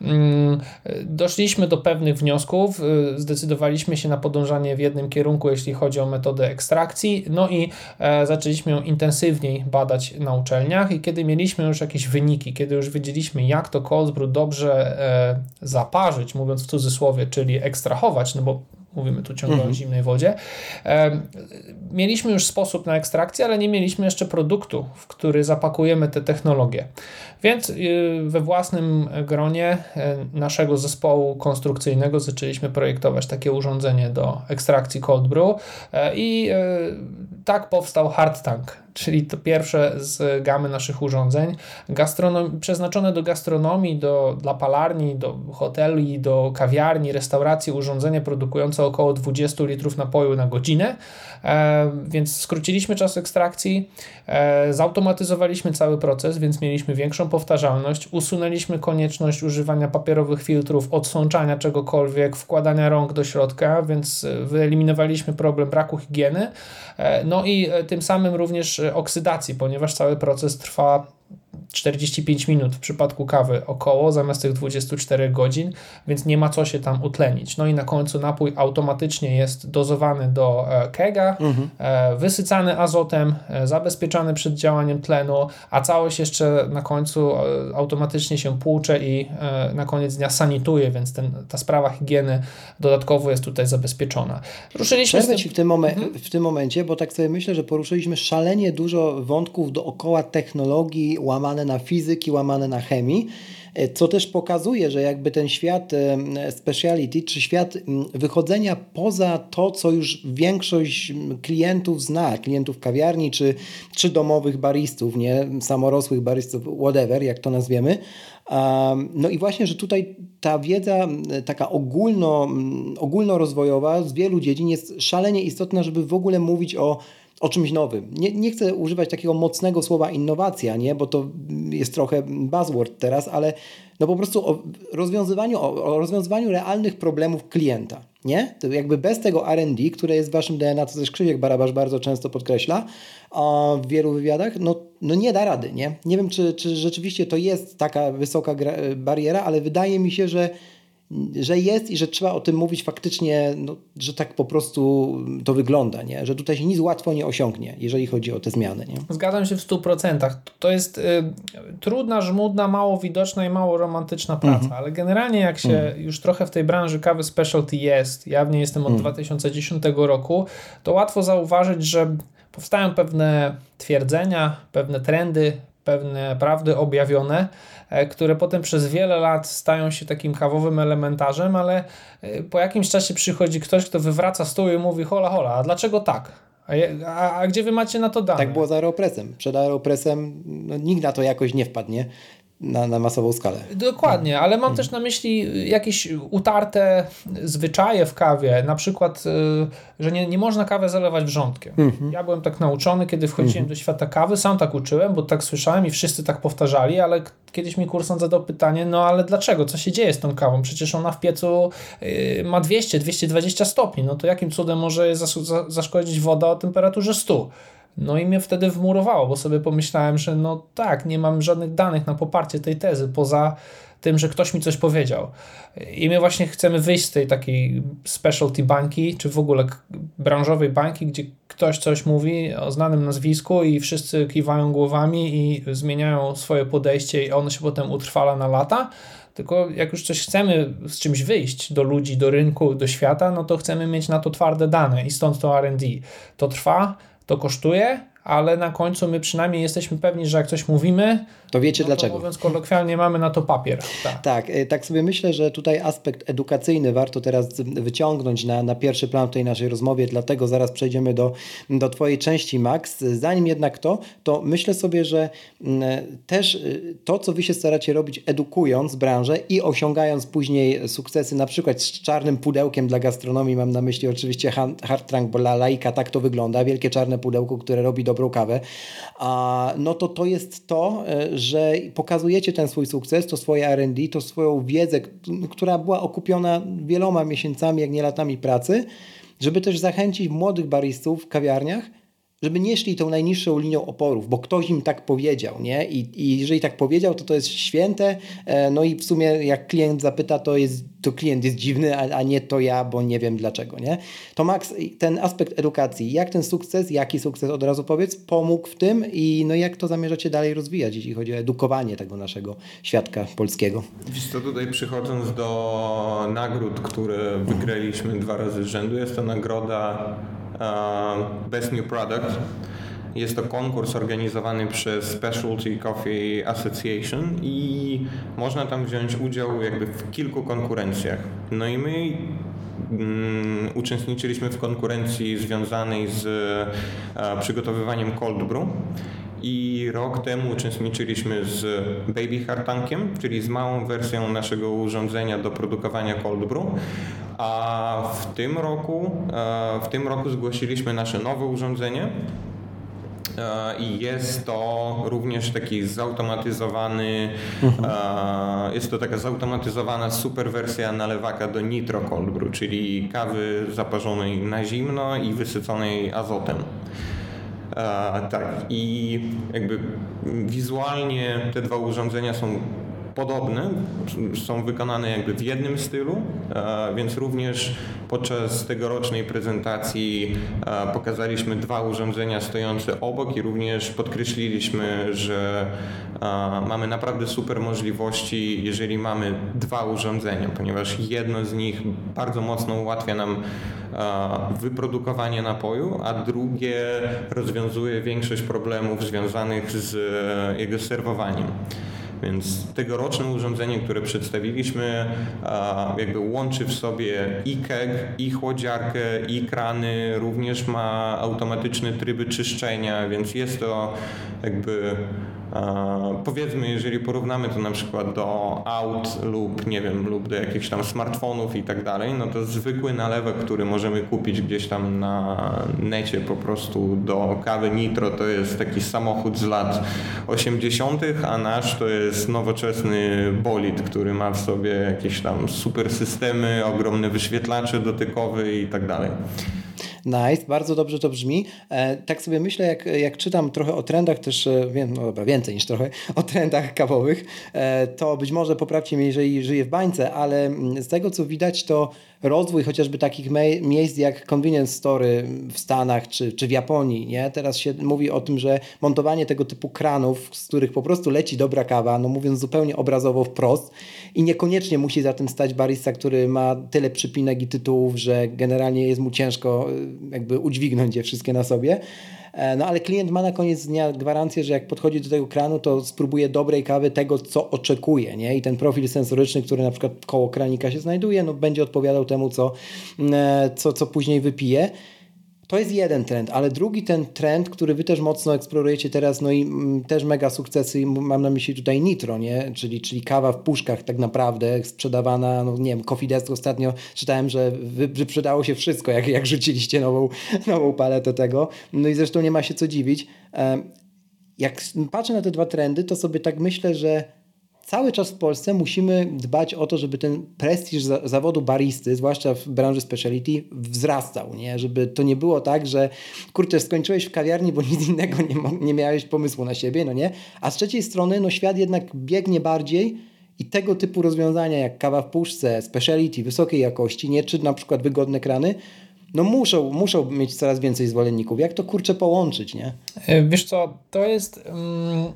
Mm, doszliśmy do pewnych wniosków, e, zdecydowaliśmy się na podążanie w jednym kierunku, jeśli chodzi o metodę ekstrakcji. No i e, zaczęliśmy ją intensywniej badać na uczelniach i kiedy mieliśmy już jakieś wyniki, kiedy już wiedzieliśmy jak to cold brew dobrze e, zaparzyć, mówiąc w cudzysłowie, czyli ekstrahować, no bo mówimy tu ciągle mhm. o zimnej wodzie. Mieliśmy już sposób na ekstrakcję, ale nie mieliśmy jeszcze produktu, w który zapakujemy te technologie. Więc y, we własnym gronie e, naszego zespołu konstrukcyjnego zaczęliśmy projektować takie urządzenie do ekstrakcji cold brew e, i e, tak powstał Hard Tank czyli to pierwsze z gamy naszych urządzeń, gastronom- przeznaczone do gastronomii, do, dla palarni, do hoteli, do kawiarni, restauracji, urządzenie produkujące około 20 litrów napoju na godzinę, więc skróciliśmy czas ekstrakcji, e, zautomatyzowaliśmy cały proces, więc mieliśmy większą powtarzalność, usunęliśmy konieczność używania papierowych filtrów, odsączania czegokolwiek, wkładania rąk do środka, więc wyeliminowaliśmy problem braku higieny, e, no i e, tym samym również oksydacji, ponieważ cały proces trwa 45 minut w przypadku kawy około, zamiast tych 24 godzin, więc nie ma co się tam utlenić. No i na końcu napój automatycznie jest dozowany do e, kega, mhm. E, wysycany azotem, e, zabezpieczany przed działaniem tlenu, a całość jeszcze na końcu automatycznie się płucze i na koniec dnia sanituje, więc ten, ta sprawa higieny dodatkowo jest tutaj zabezpieczona. Ruszyliśmy Przerwę Ci w tym, momen mhm. w tym momencie, bo tak sobie myślę, że poruszyliśmy szalenie dużo wątków dookoła technologii łamane na fizyki, łamane na chemii, e, co też pokazuje, że jakby ten świat e, speciality, czy świat wychodzenia poza to, co już większość klientów zna, klientów kawiarni, czy, czy domowych baristów, nie, samorosłych baristów, whatever, jak to nazwiemy, no i właśnie, że tutaj ta wiedza taka ogólno, ogólnorozwojowa z wielu dziedzin jest szalenie istotna, żeby w ogóle mówić o o czymś nowym. Nie, nie chcę używać takiego mocnego słowa innowacja, nie? bo to jest trochę buzzword teraz, ale no po prostu o rozwiązywaniu, o, rozwiązywaniu realnych problemów klienta. Nie? To jakby bez tego R&D, które jest w waszym DNA, co też Krzywiek Barabasz bardzo często podkreśla w wielu wywiadach, no, no nie da rady. Nie, nie wiem, czy, czy rzeczywiście to jest taka wysoka bariera, ale wydaje mi się, że że jest i że trzeba o tym mówić faktycznie, no, że tak po prostu to wygląda, nie? że tutaj się nic łatwo nie osiągnie, jeżeli chodzi o te zmiany. Nie? Zgadzam się w 100%. To jest y, trudna, żmudna, mało widoczna i mało romantyczna praca, mhm. ale generalnie jak się mhm. już trochę w tej branży kawy specialty jest, ja w niej jestem od mhm. 2010 roku, to łatwo zauważyć, że powstają pewne twierdzenia, pewne trendy, pewne prawdy objawione, e, które potem przez wiele lat stają się takim kawowym elementarzem, ale e, po jakimś czasie przychodzi ktoś, kto wywraca stół i mówi hola hola, a dlaczego tak? A, a, a, gdzie wy macie na to dane? Tak było z Aeropressem. Przed Aeropressem no, nikt na to jakoś nie wpadł, nie? Na, na masową skalę. Dokładnie, ale mam hmm. też na myśli jakieś utarte zwyczaje w kawie, na przykład, y, że nie, nie można kawę zalewać wrzątkiem. Hmm. Ja byłem tak nauczony, kiedy wchodziłem hmm. do świata kawy, sam tak uczyłem, bo tak słyszałem i wszyscy tak powtarzali, ale kiedyś mi kursant zadał pytanie, no ale dlaczego, co się dzieje z tą kawą? Przecież ona w piecu y, ma 200-220 stopni, no to jakim cudem może zaszkodzić woda o temperaturze 100? No i mnie wtedy wmurowało, bo sobie pomyślałem, że no tak, nie mam żadnych danych na poparcie tej tezy, poza tym, że ktoś mi coś powiedział. I my właśnie chcemy wyjść z tej takiej specialty banki, czy w ogóle branżowej banki, gdzie ktoś coś mówi o znanym nazwisku i wszyscy kiwają głowami i zmieniają swoje podejście i ono się potem utrwala na lata. Tylko jak już coś chcemy z czymś wyjść do ludzi, do rynku, do świata, no to chcemy mieć na to twarde dane i stąd to RD. To trwa, to kosztuje, ale na końcu my przynajmniej jesteśmy pewni, że jak coś mówimy, to wiecie no dlaczego. To mówiąc kolokwialnie, mamy na to papier. Tak. tak, e, tak sobie myślę, że tutaj aspekt edukacyjny warto teraz wyciągnąć na, na pierwszy plan w tej naszej rozmowie, dlatego zaraz przejdziemy do, do Twojej części, Max. Zanim jednak to, to myślę sobie, że mm, też y, to, co Wy się staracie robić, edukując branżę i osiągając później sukcesy, na przykład z czarnym pudełkiem dla gastronomii, mam na myśli oczywiście hard trunk, bo dla laika tak to wygląda, wielkie czarne pudełko, które robi dobrą kawę, a, no to to jest to, że że pokazujecie ten swój sukces, to swoje RD, to swoją wiedzę, która była okupiona wieloma miesiącami, jak nie latami pracy, żeby też zachęcić młodych baristów w kawiarniach, żeby nie szli tą najniższą linią oporów, bo ktoś im tak powiedział, nie? I, I jeżeli tak powiedział, to to jest święte, e, no i w sumie jak klient zapyta, to, jest, to klient jest dziwny, a, a nie to ja, bo nie wiem dlaczego, nie? To Max, ten aspekt edukacji, jak ten sukces, jaki sukces od razu powiedz, pomógł w tym i no jak to zamierzacie dalej rozwijać, jeśli chodzi o edukowanie tego naszego świadka polskiego? Wiesz co, tutaj przychodząc do nagród, które wygraliśmy dwa razy z rzędu, jest to nagroda Best New Product. Jest to konkurs organizowany przez Specialty Coffee Association i można tam wziąć udział jakby w kilku konkurencjach. No i my um, uczestniczyliśmy w konkurencji związanej z uh, przygotowywaniem cold brew i rok temu uczestniczyliśmy z Baby Hartankiem, czyli z małą wersją naszego urządzenia do produkowania cold brew. A w tym roku, e, w tym roku zgłosiliśmy nasze nowe urządzenie, e, i jest to również taki zautomatyzowany, mhm. E, jest to taka zautomatyzowana super wersja nalewaka do nitro cold brew, czyli kawy zaparzonej na zimno i wysyconej azotem. Tak, i jakby wizualnie te dwa urządzenia są podobne, są wykonane jakby w jednym stylu, e, więc również podczas tegorocznej prezentacji e, pokazaliśmy dwa urządzenia stojące obok i również podkreśliliśmy, że e, mamy naprawdę super możliwości, jeżeli mamy dwa urządzenia, ponieważ jedno z nich bardzo mocno ułatwia nam wyprodukowanie napoju, a drugie rozwiązuje większość problemów związanych z jego serwowaniem. Więc tegoroczne urządzenie, które przedstawiliśmy, jakby łączy w sobie i keg, i chłodziarkę, i krany, również ma automatyczne tryby czyszczenia, więc jest to jakby Powiedzmy, jeżeli porównamy to na przykład do aut lub nie wiem, lub do jakichś tam smartfonów i tak dalej, no to zwykły nalewek, który możemy kupić gdzieś tam na necie po prostu do kawy nitro, to jest taki samochód z lat 80., a nasz to jest nowoczesny bolid, który ma w sobie jakieś tam super systemy, ogromne wyświetlacze dotykowe i tak dalej. Nice, bardzo dobrze to brzmi. E, tak sobie myślę, jak, jak czytam trochę o trendach, też e, wiem, no dobra, więcej niż trochę o trendach kawowych, e, to być może poprawcie mnie, jeżeli żyję w bańce, ale mm, z tego co widać, to rozwój chociażby takich miejsc jak convenience story w Stanach czy, czy w Japonii, nie? Teraz się mówi o tym, że montowanie tego typu kranów, z których po prostu leci dobra kawa, no mówiąc zupełnie obrazowo wprost i niekoniecznie musi za tym stać barista, który ma tyle przypinek i tytułów, że generalnie jest mu ciężko jakby udźwignąć je wszystkie na sobie. E, no ale klient ma na koniec dnia gwarancję, że jak podchodzi do tego kranu, to spróbuje dobrej kawy tego, co oczekuje. Nie? I ten profil sensoryczny, który na przykład koło kranika się znajduje, no będzie odpowiadał temu, co, e, co, co później wypije. To jest jeden trend, ale drugi ten trend, który wy też mocno eksplorujecie teraz, no i mm, też mega sukcesy, mam na myśli tutaj Nitro, nie? Czyli, czyli kawa w puszkach tak naprawdę, sprzedawana, no nie wiem, Coffee Desk ostatnio czytałem, że wyprzedało się wszystko, jak, jak rzuciliście nową, nową paletę tego. No i zresztą nie ma się co dziwić. Jak patrzę na te dwa trendy, to sobie tak myślę, że cały czas w Polsce musimy dbać o to, żeby ten prestiż za, zawodu baristy, zwłaszcza w branży speciality, wzrastał, nie? Żeby to nie było tak, że kurczę, skończyłeś w kawiarni, bo nic innego nie, nie miałeś pomysłu na siebie, no nie? A z trzeciej strony, no świat jednak biegnie bardziej i tego typu rozwiązania jak kawa w puszce, speciality, wysokiej jakości, nie? Czy na przykład wygodne krany, no muszą, muszą mieć coraz więcej zwolenników. Jak to kurczę połączyć, nie? E, wiesz co, to jest mm,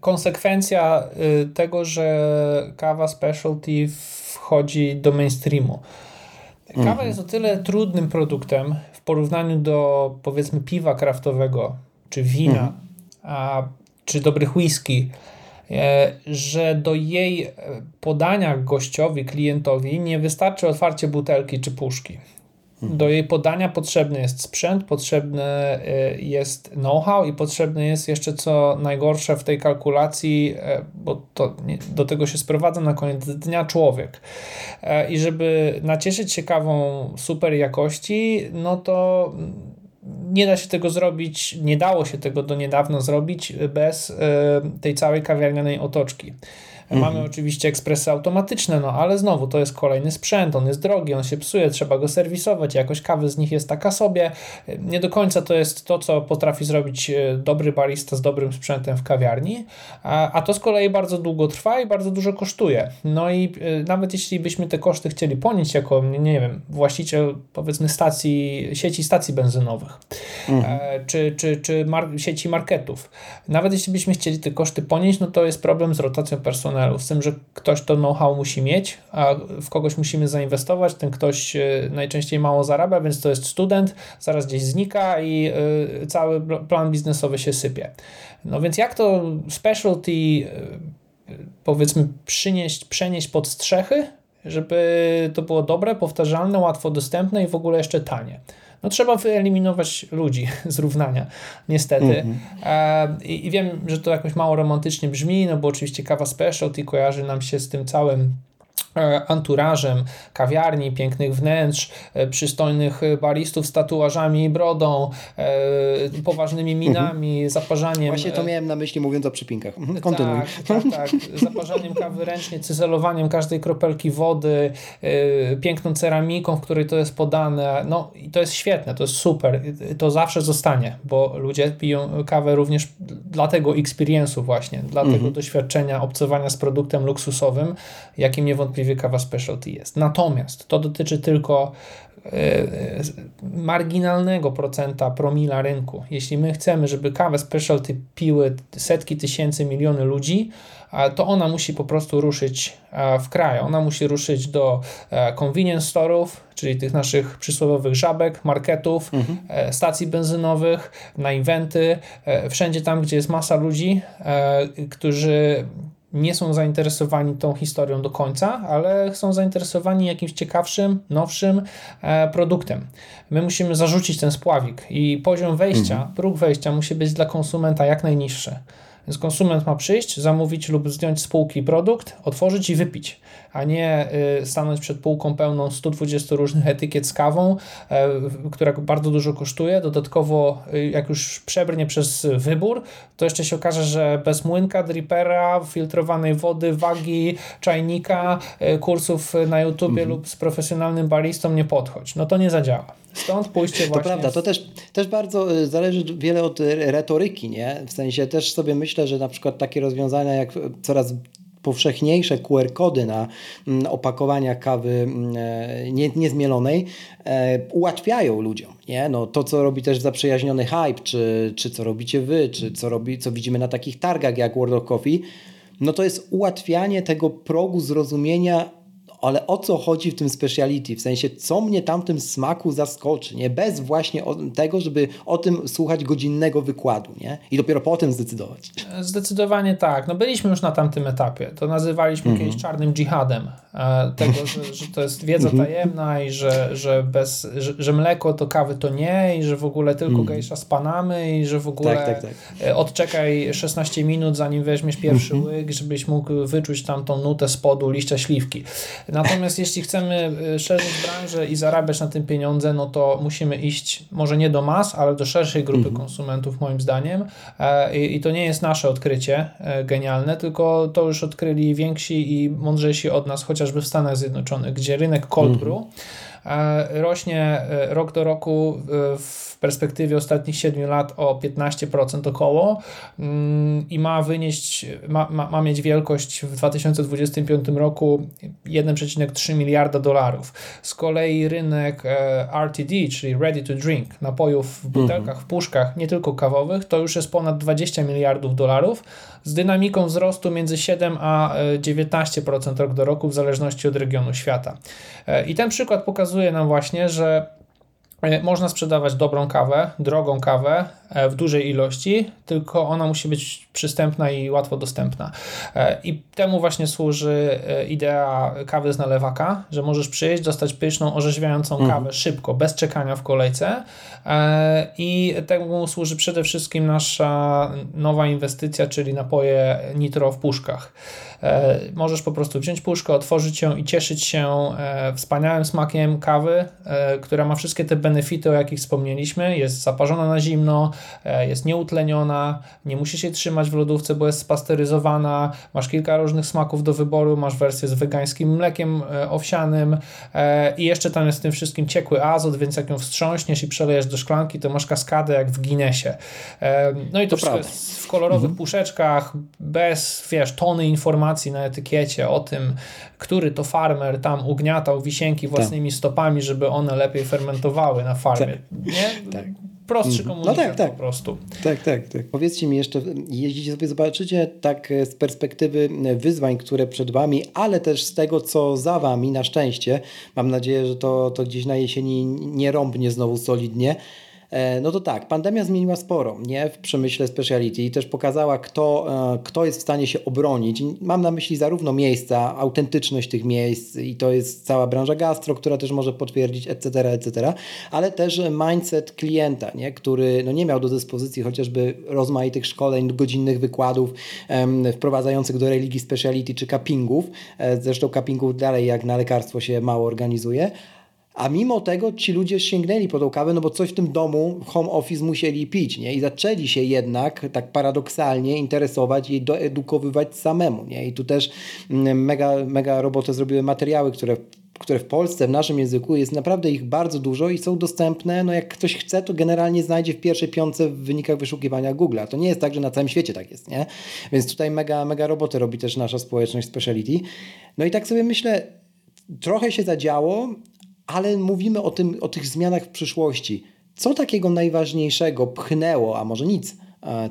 konsekwencja y, tego, że kawa specialty wchodzi do mainstreamu. Kawa mhm. jest o tyle trudnym produktem w porównaniu do powiedzmy piwa kraftowego, czy wina, mhm. a, czy dobrych whisky, e, że do jej podania gościowi, klientowi nie wystarczy otwarcie butelki czy puszki. Do jej podania potrzebny jest sprzęt, potrzebny y, jest know-how i potrzebny jest jeszcze co najgorsze w tej kalkulacji, y, bo to do tego się sprowadza na koniec dnia człowiek. Y, I żeby nacieszyć się kawą super jakości, no to nie da się tego zrobić, nie dało się tego do niedawna zrobić bez tej całej kawiarnianej otoczki. Mamy mhm. oczywiście ekspresy automatyczne, no ale znowu to jest kolejny sprzęt, on jest drogi, on się psuje, trzeba go serwisować, jakoś kawy z nich jest taka sobie. Nie do końca to jest to, co potrafi zrobić e, dobry barista z dobrym sprzętem w kawiarni, a, a to z kolei bardzo długo trwa i bardzo dużo kosztuje. No i e, nawet jeśli byśmy te koszty chcieli ponieść jako, nie wiem, właściciel powiedzmy stacji, sieci stacji benzynowych, mhm. E, czy, czy, czy mar sieci marketów, nawet jeśli byśmy chcieli te koszty ponieść, no to jest problem z rotacją personelu personelu, z tym, że ktoś to know-how musi mieć, a w kogoś musimy zainwestować, ten ktoś e, najczęściej mało zarabia, więc to jest student, zaraz gdzieś znika i e, cały plan biznesowy się sypie. No więc jak to specialty e, powiedzmy przynieść, przenieść pod strzechy, żeby to było dobre, powtarzalne, łatwo dostępne i w ogóle jeszcze tanie no trzeba wyeliminować ludzi z równania, niestety. Mm -hmm. I, I wiem, że to jakoś mało romantycznie brzmi, no bo oczywiście kawa specialty kojarzy nam się z tym całym anturażem kawiarni, pięknych wnętrz, e, przystojnych baristów z tatuażami i brodą, e, poważnymi minami, mhm. zaparzaniem. Właśnie to miałem na myśli mówiąc o przypinkach. Mhm, kontynuuj. Tak, tak, tak. Zaparzaniem kawy ręcznie, cyzelowaniem każdej kropelki wody, piękną ceramiką, w której to jest podane. No i to jest świetne, to jest super. To zawsze zostanie, bo ludzie piją kawę również dla tego experience'u właśnie, dla tego mhm. doświadczenia obcowania z produktem luksusowym, jakim niewątpliwie kawa specialty jest. Natomiast to dotyczy tylko marginalnego procenta promila rynku. Jeśli my chcemy, żeby kawę specialty piły setki tysięcy, miliony ludzi, to ona musi po prostu ruszyć w kraj. Ona musi ruszyć do e, convenience store'ów, czyli tych naszych przysłowiowych żabek, marketów, mhm. E, stacji benzynowych, na eventy, wszędzie tam, gdzie jest masa ludzi, którzy nie są zainteresowani tą historią do końca, ale są zainteresowani jakimś ciekawszym, nowszym e, produktem. My musimy zarzucić ten spławik i poziom wejścia, mhm. próg wejścia musi być dla konsumenta jak najniższy. Więc konsument ma przyjść, zamówić lub zdjąć z półki produkt, otworzyć i wypić, a nie y, stanąć przed półką pełną 120 różnych etykiet z kawą, e, która bardzo dużo kosztuje. Dodatkowo, y, jak już przebrnie przez wybór, to jeszcze się okaże, że bez młynka, dripera, filtrowanej wody, wagi, czajnika, y, kursów na YouTubie mhm. lub z profesjonalnym baristą nie podchodź. No to nie zadziała. Stąd pójście właśnie... To prawda, to też, też bardzo y, zależy wiele od retoryki, nie? W sensie też sobie myślę, że na przykład takie rozwiązania jak coraz powszechniejsze QR-kody na mm, opakowaniach kawy mm, e, nie, niezmielonej e, ułatwiają ludziom. Nie? No, to, co robi też zaprzyjaźniony hype, czy, czy co robicie wy, czy co, robi, co widzimy na takich targach jak World of Coffee, no to jest ułatwianie tego progu zrozumienia ale o co chodzi w tym speciality? W sensie, co mnie tam tym smaku zaskoczy, nie? Bez właśnie tego, żeby o tym słuchać godzinnego wykładu, nie? I dopiero potem zdecydować. Zdecydowanie tak. No byliśmy już na tamtym etapie. To nazywaliśmy mm -hmm. kiedyś czarnym dżihadem. E, tego, że, że, to jest wiedza mhm. tajemna i że, że, bez, że, że, mleko to kawy to nie i że w ogóle tylko mm. gejsza z panamy i że w ogóle tak, tak, tak. E, odczekaj 16 minut zanim weźmiesz pierwszy mm -hmm. łyk, żebyś mógł wyczuć tam tą nutę spodu liścia śliwki. Natomiast jeśli chcemy y, szerzyć branżę i zarabiać na tym pieniądze, no to musimy iść może nie do mas, ale do szerszej grupy mhm. konsumentów, moim zdaniem. E, I to nie jest nasze odkrycie e, genialne, tylko to już odkryli więksi i mądrzejsi od nas, chociażby w Stanach Zjednoczonych, gdzie rynek cold brew mhm. e, rośnie rok do roku w perspektywie ostatnich 7 lat o 15% około mm, i ma wynieść, ma, ma, ma mieć wielkość w 2025 roku 1,3 miliarda dolarów. Z kolei rynek e, RTD, czyli Ready to Drink, napojów w butelkach, mhm. w puszkach, nie tylko kawowych, to już jest ponad 20 miliardów dolarów z dynamiką wzrostu między 7 a 19% rok do roku w zależności od regionu świata. E, I ten przykład pokazuje nam właśnie, że E, można sprzedawać dobrą kawę, drogą kawę e, w dużej ilości, tylko ona musi być przystępna i łatwo dostępna. E, I temu właśnie służy idea kawy z nalewaka, że możesz przyjść, dostać pyszną, orzeźwiającą mhm. kawę szybko, bez czekania w kolejce. I temu służy przede wszystkim nasza nowa inwestycja, czyli napoje nitro w puszkach. E, możesz po prostu wziąć puszkę, otworzyć ją i cieszyć się e, wspaniałym smakiem kawy, e, która ma wszystkie te benefity, o jakich wspomnieliśmy. Jest zaparzona na zimno, jest nieutleniona, nie musisz się trzymać w lodówce, bo jest spasteryzowana. Masz kilka różnych smaków do wyboru, masz wersję z wegańskim mlekiem owsianym i jeszcze tam jest w tym wszystkim ciekły azot, więc jak ją wstrząśniesz i przelejesz do szklanki, to masz kaskadę jak w Guinnessie. No i to, to wszystko jest w kolorowych mhm. puszeczkach, bez, wiesz, tony informacji informacji na etykiecie o tym, który to farmer tam ugniatał wisienki własnymi tak. stopami, żeby one lepiej fermentowały na farmie. Tak. Nie? Tak. Prostszy mhm. komunikat no tak, tak. po prostu. Tak, tak, tak. Powiedzcie mi jeszcze, jeśli sobie zobaczycie tak e, z perspektywy e, wyzwań, które przed Wami, ale też z tego, co za Wami, na szczęście, mam nadzieję, że to, to gdzieś na jesieni nie rąbnie znowu solidnie, no to tak, pandemia zmieniła sporo nie? w przemyśle speciality i też pokazała, kto, e, kto jest w stanie się obronić. Mam na myśli zarówno miejsca, autentyczność tych miejsc i to jest cała branża gastro, która też może potwierdzić, etc., etc., ale też mindset klienta, nie? który no nie miał do dyspozycji chociażby rozmaitych szkoleń, godzinnych wykładów um, wprowadzających do religii speciality czy cuppingów. E, zresztą cuppingów dalej jak na lekarstwo się mało organizuje, a mimo tego ci ludzie sięgnęli po tą kawę, no bo coś w tym domu, home office musieli pić, nie? I zaczęli się jednak tak paradoksalnie interesować i doedukowywać samemu, nie? I tu też mm, mega, mega robotę zrobiły materiały, które które w Polsce, w naszym języku jest naprawdę ich bardzo dużo i są dostępne. No jak ktoś chce, to generalnie znajdzie w pierwszej piątce w wynikach wyszukiwania Google. To nie jest tak, że na całym świecie tak jest, nie? Więc tutaj mega, mega robotę robi też nasza społeczność speciality. No i tak sobie myślę, trochę się zadziało, ale mówimy o, tym, o tych zmianach w przyszłości. Co takiego najważniejszego pchnęło, a może nic,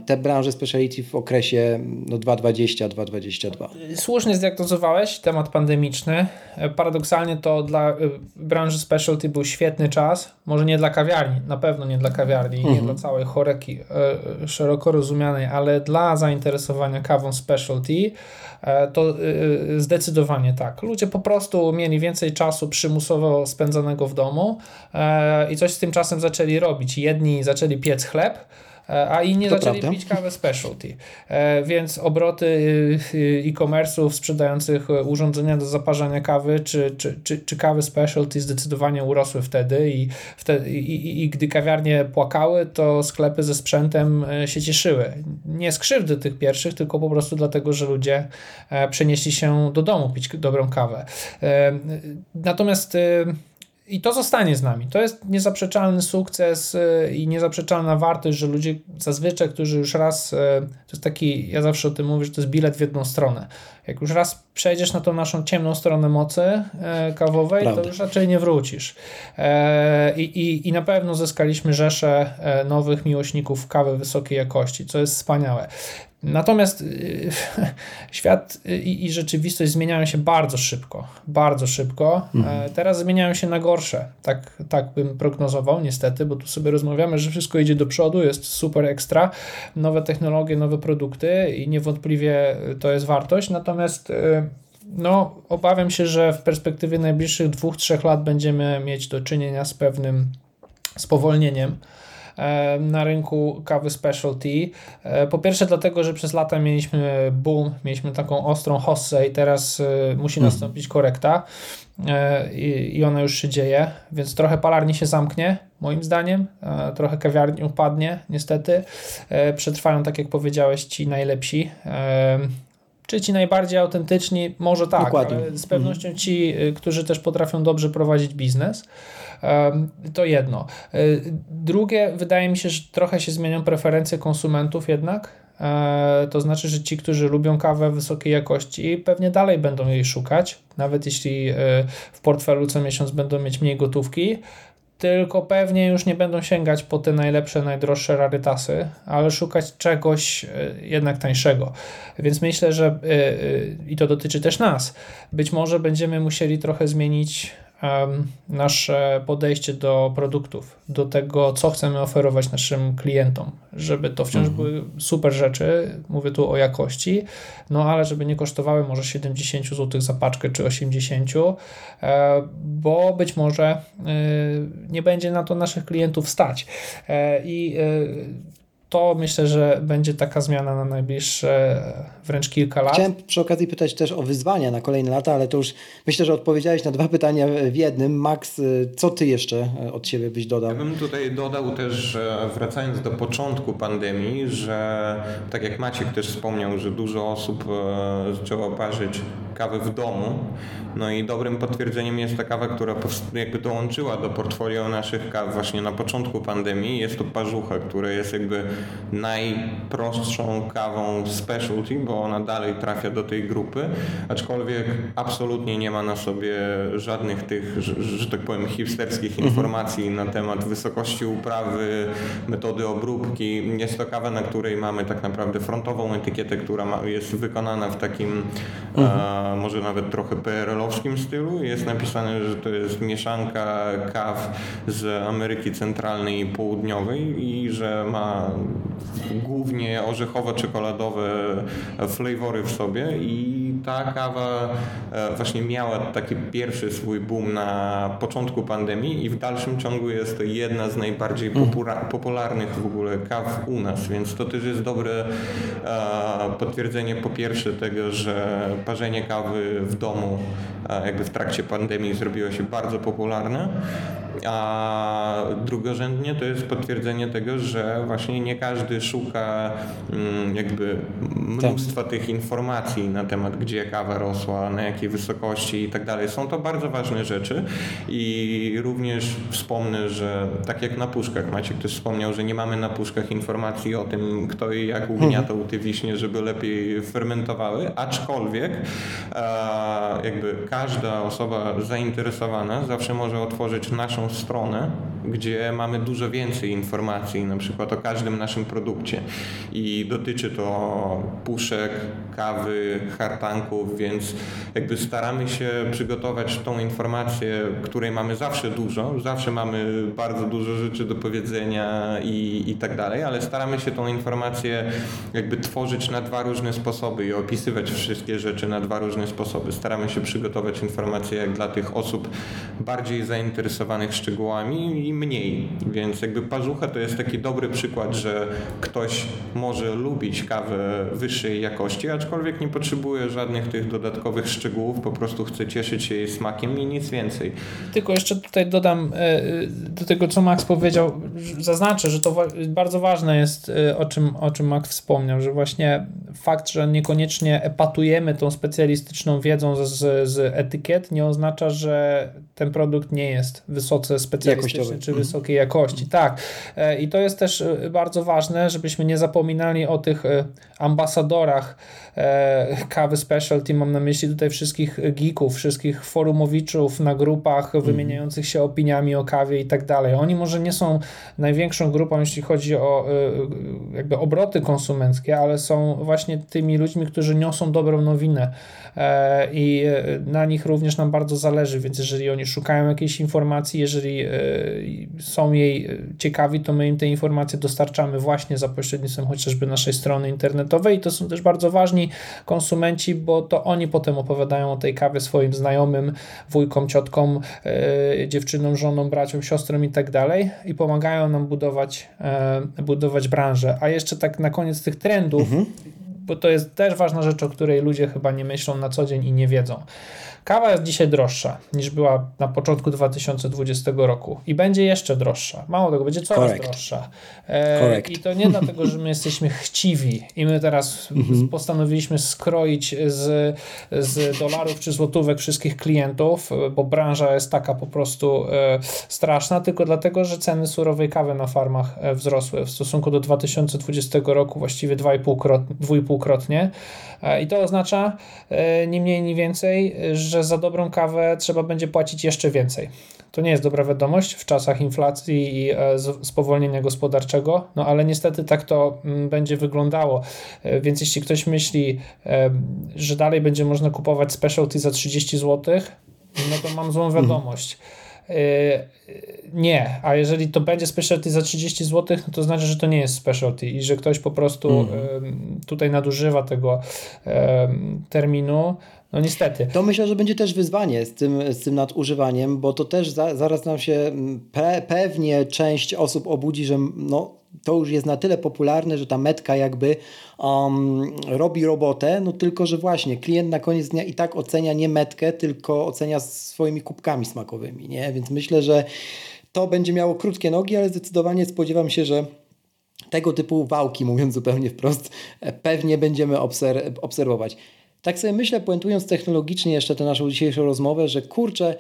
te branże speciality w okresie no, 2020-2022? Słusznie zdiagnozowałeś temat pandemiczny. E, paradoksalnie to dla e, branży specialty był świetny czas. Może nie dla kawiarni, na pewno nie dla kawiarni, mhm. nie dla całej choreki szeroko rozumianej, ale dla zainteresowania kawą specialty E, to e, e, zdecydowanie tak. Ludzie po prostu mieli więcej czasu przymusowo spędzonego w domu i coś z tym czasem zaczęli robić. Jedni zaczęli piec chleb, E, a inni to zaczęli prawda. pić kawę specialty. E, więc obroty y, y, e-commerce'ów sprzedających urządzenia do zaparzania kawy czy, czy, czy, czy kawy specialty zdecydowanie urosły wtedy i, wtedy i, i, i gdy kawiarnie płakały, to sklepy ze sprzętem e, się cieszyły. Nie z krzywdy tych pierwszych, tylko po prostu dlatego, że ludzie przenieśli się do domu pić dobrą kawę. Natomiast i to zostanie z nami. To jest niezaprzeczalny sukces y, i niezaprzeczalna wartość, że ludzie zazwyczaj, którzy już raz, y, to jest taki, ja zawsze o tym mówię, że to jest bilet w jedną stronę. Jak już raz przejdziesz na tą naszą ciemną stronę mocy y, kawowej, Prawda. to już raczej nie wrócisz. E, I, i, I na pewno zyskaliśmy rzeszę e, nowych miłośników kawy wysokiej jakości, co jest wspaniałe. Natomiast y, świat i, i, rzeczywistość zmieniają się bardzo szybko, bardzo szybko. Mhm. E, teraz zmieniają się na gorsze, tak, tak bym prognozował niestety, bo tu sobie rozmawiamy, że wszystko idzie do przodu, jest super ekstra, nowe technologie, nowe produkty i niewątpliwie to jest wartość, natomiast y, no, obawiam się, że w perspektywie najbliższych dwóch, trzech lat będziemy mieć do czynienia z pewnym spowolnieniem na rynku kawy specialty. Po pierwsze dlatego, że przez lata mieliśmy boom, mieliśmy taką ostrą hossę i teraz musi mhm. nastąpić korekta i ona już się dzieje, więc trochę palarni się zamknie, moim zdaniem, trochę kawiarni upadnie, niestety. Przetrwają, tak jak powiedziałeś, ci najlepsi czy ci najbardziej autentyczni? Może tak, Dokładnie. ale z pewnością mhm. ci, którzy też potrafią dobrze prowadzić biznes. To jedno. Y, drugie, wydaje mi się, że trochę się zmienią preferencje konsumentów jednak. E, to znaczy, że ci, którzy lubią kawę wysokiej jakości, pewnie dalej będą jej szukać, nawet jeśli y, w portfelu co miesiąc będą mieć mniej gotówki, tylko pewnie już nie będą sięgać po te najlepsze, najdroższe rarytasy, ale szukać czegoś e, jednak tańszego. Więc myślę, że e, e, i to dotyczy też nas, być może będziemy musieli trochę zmienić nasze podejście do produktów, do tego, co chcemy oferować naszym klientom, żeby to wciąż mhm. były super rzeczy, mówię tu o jakości, no ale żeby nie kosztowały może 70 zł za paczkę czy 80, e, bo być może e, nie będzie na to naszych klientów stać. E, I to myślę, że będzie taka zmiana na najbliższe wręcz kilka lat. Chciałem przy okazji pytać też o wyzwania na kolejne lata, ale to już myślę, że odpowiedziałeś na dwa pytania w jednym. Max, co ty jeszcze od siebie byś dodał? Ja bym tutaj dodał też, wracając do początku pandemii, że tak jak Maciek też wspomniał, że dużo osób e, zaczęło parzyć kawę w domu. No i dobrym potwierdzeniem jest ta kawa, która jakby dołączyła do portfolio naszych kaw właśnie na początku pandemii. Jest to parzucha, która jest jakby najprostszą kawą specialty, bo ona dalej trafia do tej grupy, aczkolwiek absolutnie nie ma na sobie żadnych tych, że, że tak powiem, hipsterskich mhm. informacji na temat wysokości uprawy, metody obróbki. Jest to kawa, na której mamy tak naprawdę frontową etykietę, która ma, jest wykonana w takim mhm. Może nawet trochę PRL-owskim stylu. Jest napisane, że to jest mieszanka kaw z Ameryki Centralnej i Południowej i że ma głównie orzechowo-czekoladowe flavory w sobie i ta kawa e, właśnie miała taki pierwszy swój boom na początku pandemii i w dalszym ciągu jest to jedna z najbardziej mm. popularnych w ogóle kaw u nas, więc to też jest dobre e, potwierdzenie po pierwsze tego, że parzenie kawy w domu e, jakby w trakcie pandemii zrobiło się bardzo popularne, a drugorzędnie to jest potwierdzenie tego, że właśnie nie każdy szuka mm, jakby mnóstwa tych informacji na temat, gdzie kawa rosła, na jakiej wysokości i tak dalej. Są to bardzo ważne rzeczy i również wspomnę, że tak jak na puszkach, Maciek też wspomniał, że nie mamy na puszkach informacji o tym, kto i jak ugniatał te wiśnie, żeby lepiej fermentowały, aczkolwiek jakby każda osoba zainteresowana zawsze może otworzyć naszą stronę, gdzie mamy dużo więcej informacji, na przykład o każdym naszym produkcie. I dotyczy to puszek, kawy, hartanków, więc jakby staramy się przygotować tą informację, której mamy zawsze dużo, zawsze mamy bardzo dużo rzeczy do powiedzenia i, i tak dalej, ale staramy się tą informację jakby tworzyć na dwa różne sposoby i opisywać wszystkie rzeczy na dwa różne sposoby. Staramy się przygotować informacje jak dla tych osób bardziej zainteresowanych szczegółami i mniej. Więc jakby parzucha to jest taki dobry przykład, że ktoś może lubić kawę wyższej jakości, aczkolwiek nie potrzebuje żadnych tych dodatkowych szczegółów, po prostu chce cieszyć się jej smakiem i nic więcej. Tylko jeszcze tutaj dodam e, e, do tego, co Max powiedział, zaznaczę, że to bardzo ważne jest, e, o czym, o czym Max wspomniał, że właśnie fakt, że niekoniecznie epatujemy tą specjalistyczną wiedzą z, z etykiet, nie oznacza, że ten produkt nie jest wysoce specjalistyczny czy wysokiej jakości. Tak. I to jest też bardzo ważne, żebyśmy nie zapominali o tych ambasadorach e, kawy specialty, mam na myśli tutaj wszystkich geeków, wszystkich forumowiczów na grupach mm. wymieniających się opiniami o kawie i tak dalej. Oni może nie są największą grupą, jeśli chodzi o e, jakby obroty konsumenckie, ale są właśnie tymi ludźmi, którzy niosą dobrą nowinę e, i na nich również nam bardzo zależy, więc jeżeli oni szukają jakiejś informacji, jeżeli są jej ciekawi, to my im te informacje dostarczamy właśnie za pośrednictwem chociażby naszej strony internetowej. I to są też bardzo ważni konsumenci, bo to oni potem opowiadają o tej kawie swoim znajomym, wujkom, ciotkom, dziewczynom, żonom, braciom, siostrom i tak dalej i pomagają nam budować, budować branżę. A jeszcze tak na koniec tych trendów, mhm. bo to jest też ważna rzecz, o której ludzie chyba nie myślą na co dzień i nie wiedzą. Kawa jest dzisiaj droższa niż była na początku 2020 roku i będzie jeszcze droższa. Mało tego, będzie coraz Correct. droższa. E, I to nie dlatego, że my jesteśmy chciwi i my teraz mhm. postanowiliśmy skroić z, z dolarów czy złotówek wszystkich klientów, bo branża jest taka po prostu e, straszna, tylko dlatego, że ceny surowej kawy na farmach e, wzrosły w stosunku do 2020 roku właściwie 2,5-krotnie. I to oznacza ni mniej, ni więcej, że za dobrą kawę trzeba będzie płacić jeszcze więcej. To nie jest dobra wiadomość w czasach inflacji i e, spowolnienia gospodarczego, no ale niestety tak to mm, będzie wyglądało. E, więc jeśli ktoś myśli, e, że dalej będzie można kupować specialty za 30 zł, no to mam złą mhm. wiadomość. Nie, a jeżeli to będzie specialty za 30 zł, no to znaczy, że to nie jest specialty i że ktoś po prostu mm. tutaj nadużywa tego terminu. No niestety. To myślę, że będzie też wyzwanie z tym, z tym nadużywaniem, bo to też za, zaraz nam się mm, pe, pewnie część osób obudzi, że no, to już jest na tyle popularne, że ta metka jakby um, robi robotę, no tylko, że właśnie klient na koniec dnia i tak ocenia nie metkę, tylko ocenia swoimi kubkami smakowymi, nie? Więc myślę, że to będzie miało krótkie nogi, ale zdecydowanie spodziewam się, że tego typu wałki, mówiąc zupełnie wprost, pewnie będziemy obser obserwować. Tak sobie myślę, puentując technologicznie jeszcze tę naszą dzisiejszą rozmowę, że kurczę,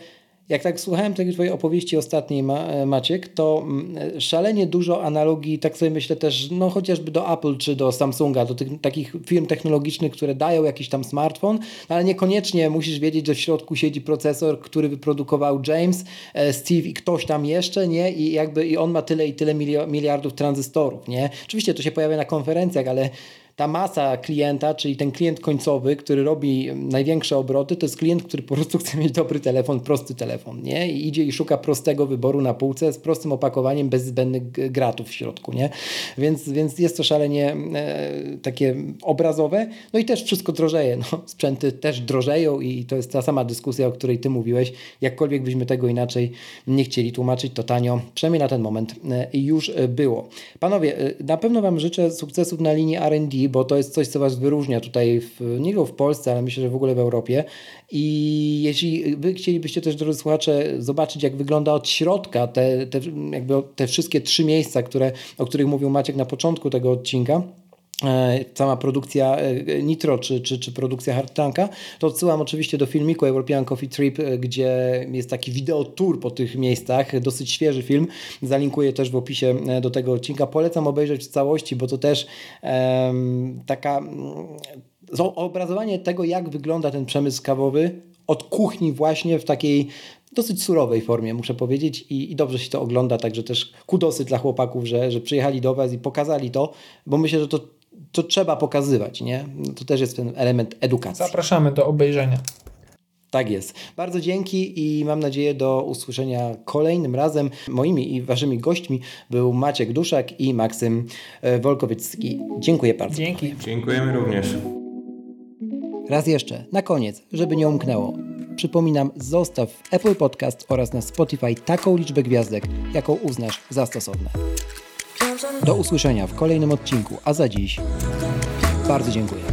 jak tak słuchałem tej twojej opowieści ostatniej, Maciek, to mm, szalenie dużo analogii, tak sobie myślę też, no chociażby do Apple czy do Samsunga, do tych takich firm technologicznych, które dają jakiś tam smartfon, no ale niekoniecznie musisz wiedzieć, że w środku siedzi procesor, który wyprodukował James, e, Steve i ktoś tam jeszcze, nie? I jakby i on ma tyle i tyle miliardów tranzystorów, nie? Oczywiście to się pojawia na konferencjach, ale ta masa klienta, czyli ten klient końcowy, który robi największe obroty, to jest klient, który po prostu chce mieć dobry telefon, prosty telefon, nie? I idzie i szuka prostego wyboru na półce z prostym opakowaniem, bez zbędnych gratów w środku, nie? Więc, więc jest to szalenie e, takie obrazowe. No i też wszystko drożeje, no. Sprzęty też drożeją i to jest ta sama dyskusja, o której ty mówiłeś. Jakkolwiek byśmy tego inaczej nie chcieli tłumaczyć, to tanio, przynajmniej na ten moment e, już było. Panowie, e, na pewno Wam życzę sukcesów na linii R&D, bo to jest coś, co Was wyróżnia tutaj, w, nie tylko w Polsce, ale myślę, że w ogóle w Europie. I jeśli Wy chcielibyście też, drodzy słuchacze, zobaczyć, jak wygląda od środka te, te, jakby te wszystkie trzy miejsca, które, o których mówił Maciek na początku tego odcinka, cała produkcja e, Nitro czy, czy, czy produkcja Hard Tanka, to odsyłam oczywiście do filmiku European Coffee Trip, e, gdzie jest taki wideo tour po tych miejscach, dosyć świeży film, zalinkuję też w opisie do tego odcinka. Polecam obejrzeć w całości, bo to też um, taka um, obrazowanie tego, jak wygląda ten przemysł kawowy od kuchni właśnie w takiej dosyć surowej formie, muszę powiedzieć, i, i, dobrze się to ogląda, także też kudosy dla chłopaków, że, że przyjechali do Was i pokazali to, bo myślę, że to to trzeba pokazywać, nie? No to też jest ten element edukacji. Zapraszamy do obejrzenia. Tak jest. Bardzo dzięki i mam nadzieję do usłyszenia kolejnym razem. Moimi i waszymi gośćmi był Maciek Duszak i Maksym e, Wolkowiecki. Dziękuję bardzo. Dzięki. Dziękujemy również. Raz jeszcze, na koniec, żeby nie umknęło. Przypominam, zostaw w Apple Podcast oraz na Spotify taką liczbę gwiazdek, jaką uznasz za stosowne. Do usłyszenia w kolejnym odcinku, a za dziś bardzo dziękuję.